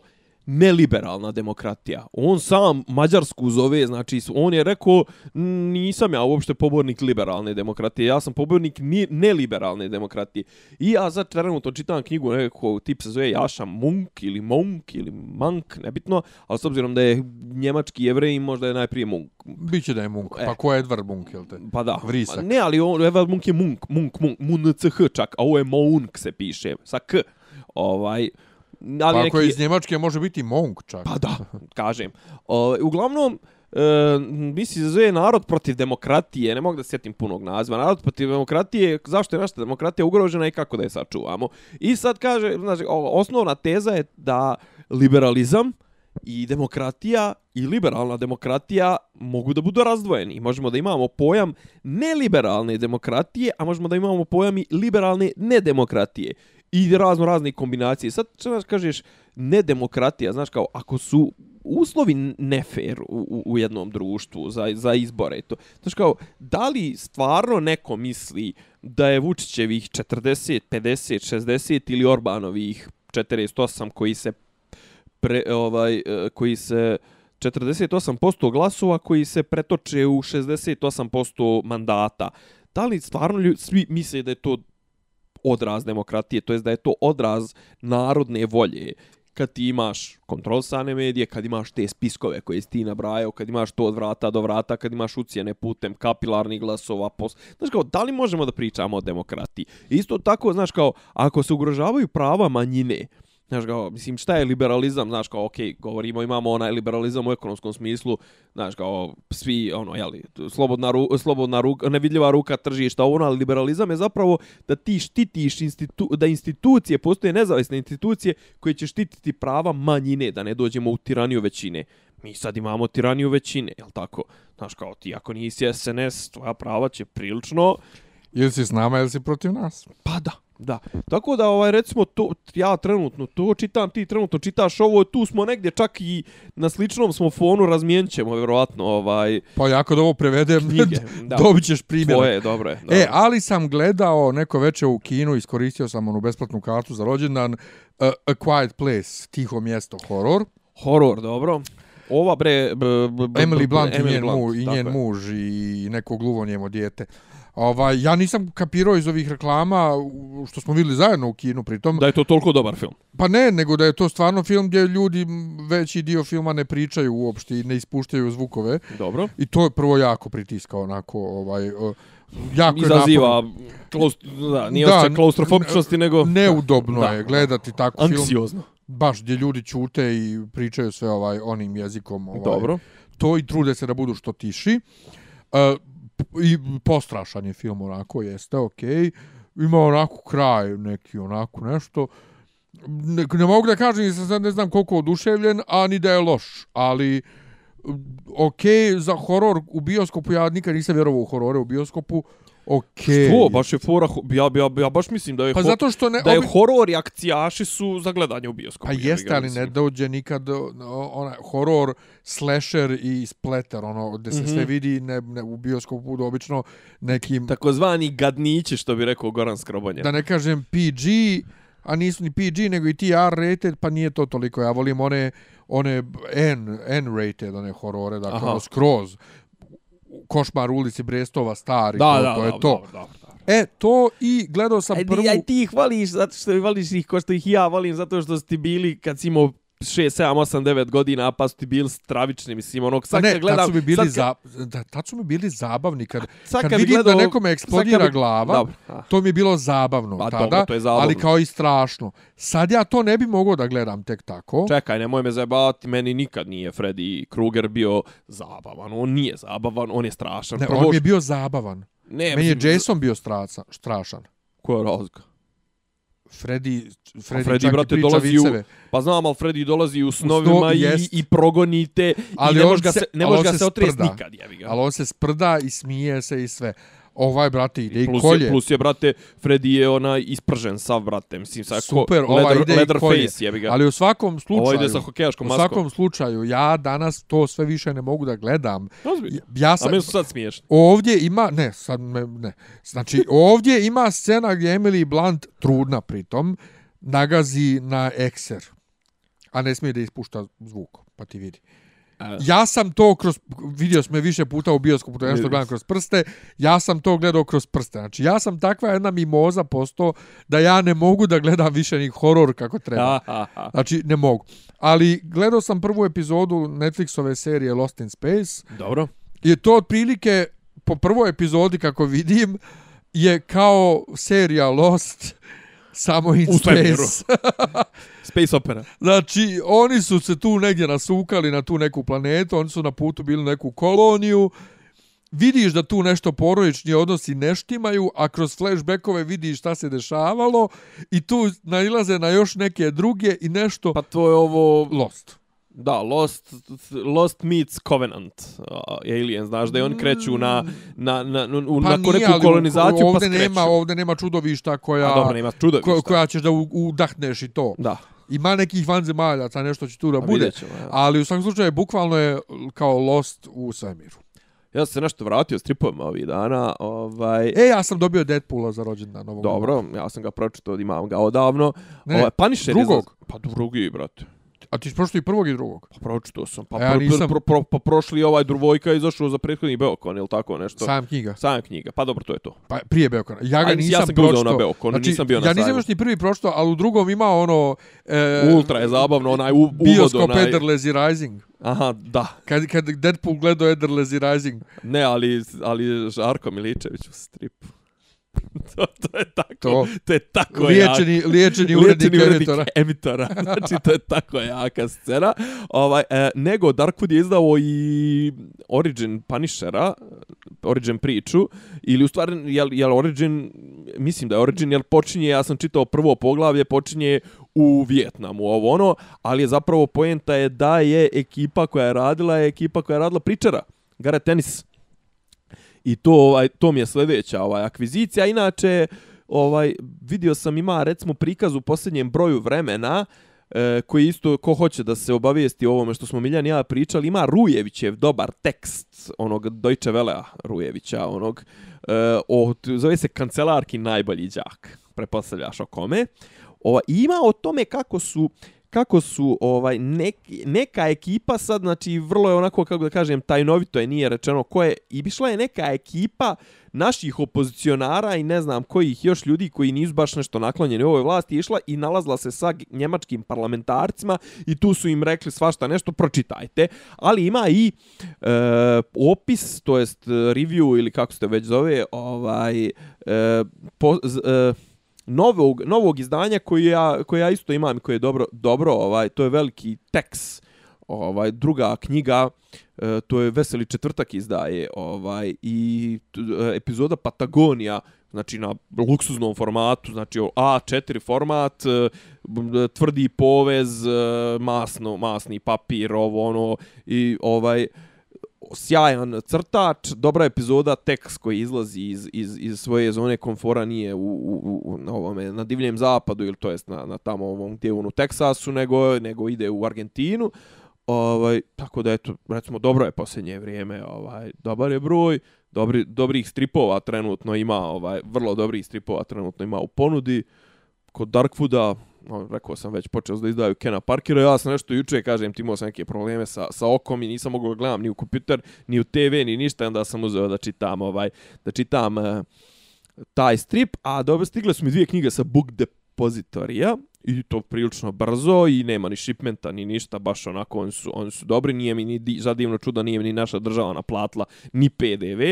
neliberalna demokratija. On sam Mađarsku zove, znači on je rekao nisam ja uopšte pobornik liberalne demokratije, ja sam pobornik ni, neliberalne demokratije. I ja sad trenutno čitam knjigu nekako tip se zove Jaša Munk ili Monk ili Mank, nebitno, ali s obzirom da je njemački jevrej možda je najprije Munk. Biće da je Munk. E. Pa ko je Edvard Munk, jel te? Pa da. Vrisak. Ne, ali on, Eval Munk je Munk, Munk, Munk, Munch čak, a ovo je Mounk se piše, sa K. Ovaj, ali Pa neki, ako je iz Njemačke može biti Monk čak. Pa da, kažem. O, uglavnom, e, misli se zove narod protiv demokratije, ne mogu da sjetim punog naziva, narod protiv demokratije, zašto je naša demokratija ugrožena i kako da je sačuvamo. I sad kaže, znači, o- osnovna teza je da liberalizam i demokratija i liberalna demokratija mogu da budu razdvojeni. Možemo da imamo pojam neliberalne demokratije, a možemo da imamo pojam i liberalne nedemokratije. I razno razne kombinacije. Sad, što znaš, kažeš, nedemokratija, znaš, kao, ako su uslovi nefer u, u, u jednom društvu za, za izbore i to. Znaš kao, da li stvarno neko misli da je Vučićevih 40, 50, 60 ili Orbanovih 48 koji se pre, ovaj, e, koji se 48% glasova koji se pretoče u 68% mandata. Da li stvarno ljudi, svi misle da je to odraz demokratije, to jest da je to odraz narodne volje kad ti imaš kontrolsane medije, kad imaš te spiskove koje si ti nabrajao, kad imaš to od vrata do vrata, kad imaš ucijene putem kapilarnih glasova, pos... znaš kao, da li možemo da pričamo o demokratiji? Isto tako, znaš kao, ako se ugrožavaju prava manjine, Znaš kao, mislim, šta je liberalizam? Znaš kao, okej, govorimo, imamo onaj liberalizam u ekonomskom smislu, znaš kao, svi, ono, jeli, slobodna, ru, slobodna ruka, nevidljiva ruka tržišta, ono, ali liberalizam je zapravo da ti štitiš, institu, da institucije, postoje nezavisne institucije koje će štititi prava manjine, da ne dođemo u tiraniju većine. Mi sad imamo tiraniju većine, jel tako? Znaš kao, ti ako nisi SNS, tvoja prava će prilično Ili si s nama, ili si protiv nas. Pa da, da. Tako da, ovaj, recimo, to, ja trenutno to čitam, ti trenutno čitaš ovo, tu smo negdje čak i na sličnom smo fonu, razmijenit ćemo, vjerovatno, ovaj, Pa ja kad ovo prevedem, knjige. Da. dobit ćeš primjer. Tvoje, dobro je. Dobro. E, ali sam gledao neko veče u kinu, iskoristio sam onu besplatnu kartu za rođendan, uh, A Quiet Place, tiho mjesto, horor. Horor, dobro. Ova bre... B, b, b, Emily Blunt i Emily njen, Blunt, mu, i njen je. muž i neko gluvonjemo dijete. Ovaj, ja nisam kapirao iz ovih reklama što smo videli zajedno u kinu pritom. Da je to toliko dobar film. Pa ne, nego da je to stvarno film gdje ljudi veći dio filma ne pričaju uopšte i ne ispuštaju zvukove. Dobro. I to je prvo jako pritiska onako, ovaj, jako Izaziva klaust, da, nije Da, klaustrofobičnosti, nego Neudobno Da, je gledati tako film, anksiozno. baš gdje ljudi čute i pričaju sve ovaj onim jezikom. Ovaj, Dobro. To i trude se da budu što tiši. E, I postrašan je film onako, jeste, okej. Ima onako kraj, neki onako nešto. Ne, ne mogu da kažem, nisam sad ne znam koliko oduševljen, a ni da je loš, ali ok, za horor u bioskopu, ja nikad nisam vjerovao u horore u bioskopu, ok. Što? Baš je fora, ja, ja, ja baš mislim da je, Pa zato što ne... da je ovi- horor i akcijaši su za gledanje u bioskopu. Pa jeste, ali ne dođe nikad ona, horor, slasher i splatter, ono, gde se sve Mhm. vidi ne, ne, u bioskopu budu obično nekim, Takozvani gadnići, što bi rekao Goran Skrobonje. da ne kažem PG, a nisu ni PG, nego i ti R rated, pa nije to toliko. Ja volim one, one N, N rated, one horore, dakle, Aha. ono, skroz. Košmar u ulici Brestova, stari, Da, to, da, to je da, to. da, da, da. E, to i gledao sam Aj, prvu... aj ti ih voliš zato što ih voliš ih ko što ih ja volim zato što su ti bili kad si imao 6, 7, 8, 9 godina, pa su ti bili stravični, mislim, onog, Pa sad ne, kad gledam... tad su mi bili, kad- za, da, tad su mi bili zabavni. Kad, sad kad, kad vidim gledao- da nekome eksplodira bi- glava, Dobro, to mi je bilo zabavno Pa tada, dobro, to je zabavno. ali kao i strašno. Sad ja to ne bi mogao da gledam tek tako. Čekaj, nemoj me zajebavati, meni nikad nije Freddy Krueger bio zabavan. On nije zabavan, on je strašan. ne, Prvo on mi je bio zabavan. ne, Meni je Jason bio straca, strašan. Koja razlika? Freddy, Freddy, Freddy, čak brate, i priča dolazi u-. Pa znam, ali Freddy dolazi u snovima i, jest. i progonite Ali i ne može ga se- ne može ga se se otresti sprda. nikad, jebi ga. Ali on se sprda i smije se i sve. Ovaj, brate, ide i, plus kolje. Je, plus je, brate, Freddy je onaj ispržen sav, brate. Mislim, sad Super, ko, ovaj leather, ide i leather kolje. face, jebi ga. Ali u svakom slučaju... Ovo ide sa hokejaškom U maskom. svakom slučaju, ja danas to sve više ne mogu da gledam. Ozbiljno. Ja A sam, meni su sad smiješni. ovdje ima, ne, sad me, ne. Znači, ovdje ima scena gdje Emily Blunt, trudna pritom, nagazi na ekser. A ne smije da ispušta zvuk, pa ti vidi. Ja sam to kroz, vidio sam je više puta u bioskopu, to nešto Vidio gledam kroz prste, ja sam to gledao kroz prste. Znači, ja sam takva jedna mimoza posto da ja ne mogu da gledam više ni horor kako treba. Znači, ne mogu. Ali gledao sam prvu epizodu Netflixove serije Lost in Space Dobro. je to otprilike po prvoj epizodi kako vidim je kao serija Lost samo in U space. Space opera. znači, oni su se tu negdje nasukali na tu neku planetu, oni su na putu bili neku koloniju, vidiš da tu nešto porodični odnosi ne štimaju, a kroz flashbackove vidiš šta se dešavalo i tu nailaze na još neke druge i nešto Pa to je ovo... Lost. Da, Lost, Lost meets Covenant. Uh, Alien, znaš da i oni kreću na, na, na, na, u, Pa na nije, neku kolonizaciju pa ovdje skreću. nema, ovdje nema čudovišta koja, A dobro, nema čudovišta. ko, koja ćeš da u- udahneš i to. Da. Ima nekih vanzemaljaca, nešto će tu da A bude. ćemo, ja. Ali u svakom slučaju, bukvalno je kao Lost u svemiru. Ja sam se nešto vratio s tripovima ovih dana. Ovaj, E, ja sam dobio Deadpoola za rođendan novog. Dobro, ja sam ga pročitao, imam ga odavno. Ne, ovaj, Punisher je drugog. za- Pa drugi, brate. A ti si prošli i prvog i drugog? Pa pročitao sam. Pa, A ja pro, nisam. pro, pro, pa prošli ovaj Druvojka je izašao za prethodni Beokon ili tako nešto. Sajam knjiga. Sajam knjiga. Pa dobro, to je to. Pa prije Beokona. Ja ga ja nisam sam ga uzeo pročitao. na Beokonu, nisam bio na Ja nisam još ni prvi pročitao, ali u drugom ima ono... E, Ultra je zabavno, onaj u, uvod, Bioskop onaj... Eder Lazy Rising. Aha, da. Kad, kad Deadpool gledao Eder Lazy Rising. Ne, ali, ali Žarko Miličević u stripu. to, to je tako. To. To je tako Liječeni, jak. liječeni urednik Liječeni urednik emitora. emitora. znači, to je tako jaka scena. Ovaj, e, nego, Darkwood je izdao i Origin Punishera, Origin priču, ili u stvari, jel, jel Origin, mislim da je Origin, jel počinje, ja sam čitao prvo poglavlje, počinje u Vijetnamu, ovo ono, ali je zapravo poenta je da je ekipa koja je radila, je ekipa koja je radila pričara, Gareth Tennis. I to ovaj to mi je sljedeća ovaj akvizicija. Inače, ovaj vidio sam ima recimo prikaz u posljednjem broju vremena e, koji isto ko hoće da se obavijesti o ovome što smo Miljan i ja pričali, ima Rujevićev dobar tekst onog Deutsche Velea Rujevića, onog e, o, zove se kancelarki najbolji đak. Prepostavljaš o kome. Ova, ima o tome kako su kako su ovaj nek, neka ekipa sad znači vrlo je onako kako da kažem tajnovito je nije rečeno ko je i bišla je neka ekipa naših opozicionara i ne znam kojih još ljudi koji nisu baš nešto naklonjeni ovoj vlasti išla i nalazla se sa njemačkim parlamentarcima i tu su im rekli svašta nešto pročitajte. Ali ima i e, opis to jest review ili kako se već zove ovaj e, po, e, novog, novog izdanja koji ja, koji ja isto imam i koji je dobro, dobro ovaj, to je veliki teks, ovaj, druga knjiga, e, to je Veseli četvrtak izdaje, ovaj, i e, epizoda Patagonija, znači na luksuznom formatu, znači A4 format, e, tvrdi povez, e, masno, masni papir, ovo ono, i ovaj, sjajan crtač, dobra epizoda, tekst koji izlazi iz, iz, iz svoje zone komfora nije u, u, u, na, ovome, na divljem zapadu ili to jest na, na tamo ovom gdje u Teksasu, nego, nego ide u Argentinu. Ovaj, tako da, eto, recimo, dobro je posljednje vrijeme, ovaj, dobar je broj, dobri, dobrih stripova trenutno ima, ovaj, vrlo dobrih stripova trenutno ima u ponudi. Kod Darkfooda no, rekao sam već počeo da izdaju Kena Parkera, ja sam nešto juče, kažem, imao sam neke probleme sa, sa okom i nisam mogao gledam ni u kompjuter, ni u TV, ni ništa, onda sam uzeo da čitam, ovaj, da čitam uh, taj strip, a dobro stigle su mi dvije knjige sa Book Depositorija, i to prilično brzo i nema ni shipmenta ni ništa, baš onako oni su, oni su dobri, nije mi ni di, zadivno čudo, nije mi ni naša država naplatila ni PDV,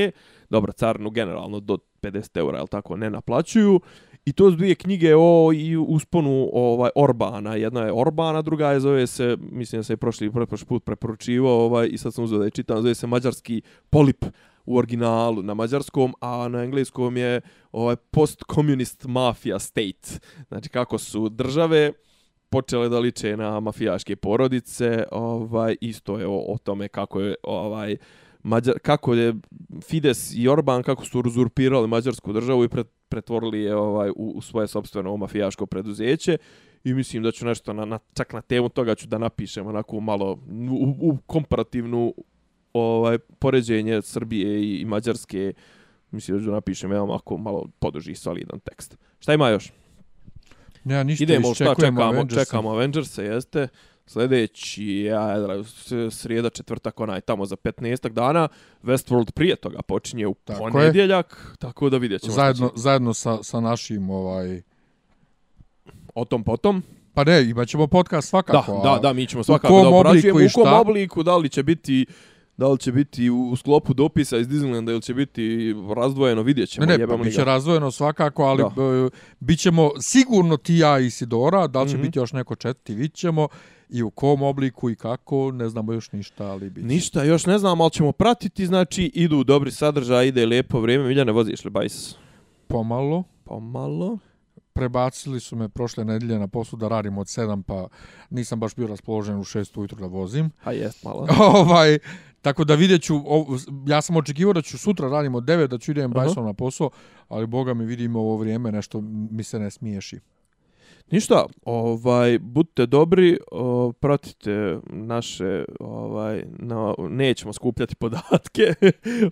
dobro, carnu generalno do 50 eura, jel tako, ne naplaćuju, I to su dvije knjige o i usponu ovaj Orbana. Jedna je Orbana, druga je zove se, mislim da se je prošli, prošli put preporučivao ovaj, i sad sam uzeo da je čitam, zove se Mađarski polip u originalu na mađarskom, a na engleskom je ovaj post-communist mafia state. Znači kako su države počele da liče na mafijaške porodice, ovaj isto je o, o tome kako je ovaj Mađar, kako je Fides i Orban kako su uzurpirali mađarsku državu i pret, pretvorili je ovaj u, u svoje sopstveno mafijaško preduzeće i mislim da ću nešto na, na čak na temu toga ću da napišem onako malo u, u komparativnu ovaj poređenje Srbije i, i Mađarske mislim da ću napišem jedan ovako malo poduži solidan tekst. Šta ima još? Ja ništa Idemo, šta čekamo, Avengersa. čekamo Avengers jeste. Sljedeći, ja, srijeda, četvrtak, onaj, tamo za 15 dana. Westworld prije toga počinje u Tako ponedjeljak, je. tako da vidjet ćemo. Zajedno, zajedno sa, sa našim, ovaj... O tom potom. Pa ne, imat ćemo podcast svakako. Da, da, da, mi ćemo svakako da obrađujemo. U kom obliku, da li će biti da li će biti u sklopu dopisa iz Disneylanda ili će biti razdvojeno, vidjet ćemo. Ne, ne, pa biće razdvojeno svakako, ali da. bit ćemo sigurno ti ja i Sidora, da li će mm -hmm. biti još neko četvrti, vidjet ćemo i u kom obliku i kako, ne znamo još ništa, ali bit Ništa, još ne znamo, ali ćemo pratiti, znači idu dobri sadržaj, ide lijepo vrijeme. Miljane, voziš li bajs? Pomalo. Pomalo prebacili su me prošle nedelje na poslu da radim od 7, pa nisam baš bio raspoložen u 6 ujutru da vozim. A jest malo. ovaj, tako da vidjet ću, ja sam očekivao da ću sutra radim od 9, da ću idem uh -huh. na posao, ali boga mi vidimo ovo vrijeme, nešto mi se ne smiješi. Ništa, ovaj budite dobri, o, pratite naše ovaj na nećemo skupljati podatke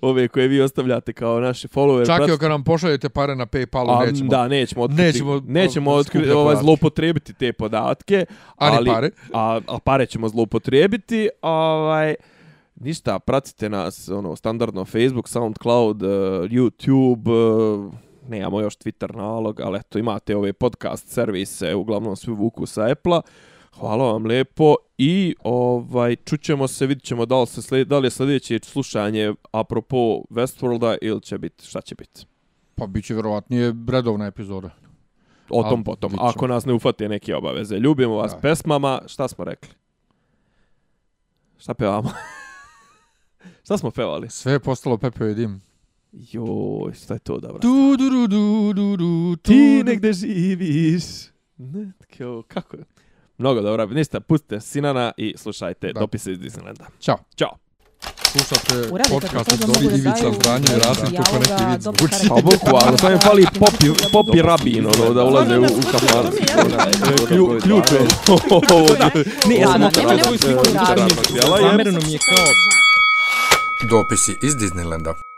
ove koje vi ostavljate kao naši followers. Čak i kad nam pošaljete pare na PayPalu nećemo. Da, nećemo otkriti, nećemo, nećemo otkriti, ovaj zloupotrijebiti te podatke, ali, ali pare. A, a pare ćemo zloupotrijebiti, ovaj ništa, pratite nas ono standardno Facebook, SoundCloud, uh, YouTube, uh, nemamo još Twitter nalog, ali eto, imate ove podcast servise, uglavnom svi vuku sa Apple-a. Hvala vam lepo i ovaj čućemo se, vidjet da li, se sled, da li je sljedeće slušanje apropo Westworlda ili će biti, šta će biti? Pa bit će vjerovatnije redovna epizoda. O tom potom, ako nas ne ufate neke obaveze. Ljubimo vas da. pesmama, šta smo rekli? Šta pevamo? šta smo pevali? Sve je postalo Pepe i Dim. Joj, šta je to dobro? Du, du, du, du, du, du, Ti negde živiš. Ne, kao, kako je? Mnogo dobro. Ništa, pustite Sinana i slušajte da. dopise iz Disneylanda. Ćao. Ćao. Slušate podcast od Dori Ivica Zdanje i Rasim kako neki vid zvuči. Pa bukvalno, sam je fali popi, popi rabin, ono, da ulaze u, u kafan. Ključ je. Ne, ja, nema nema. Zamereno mi je kao... Dopisi iz Disneylanda.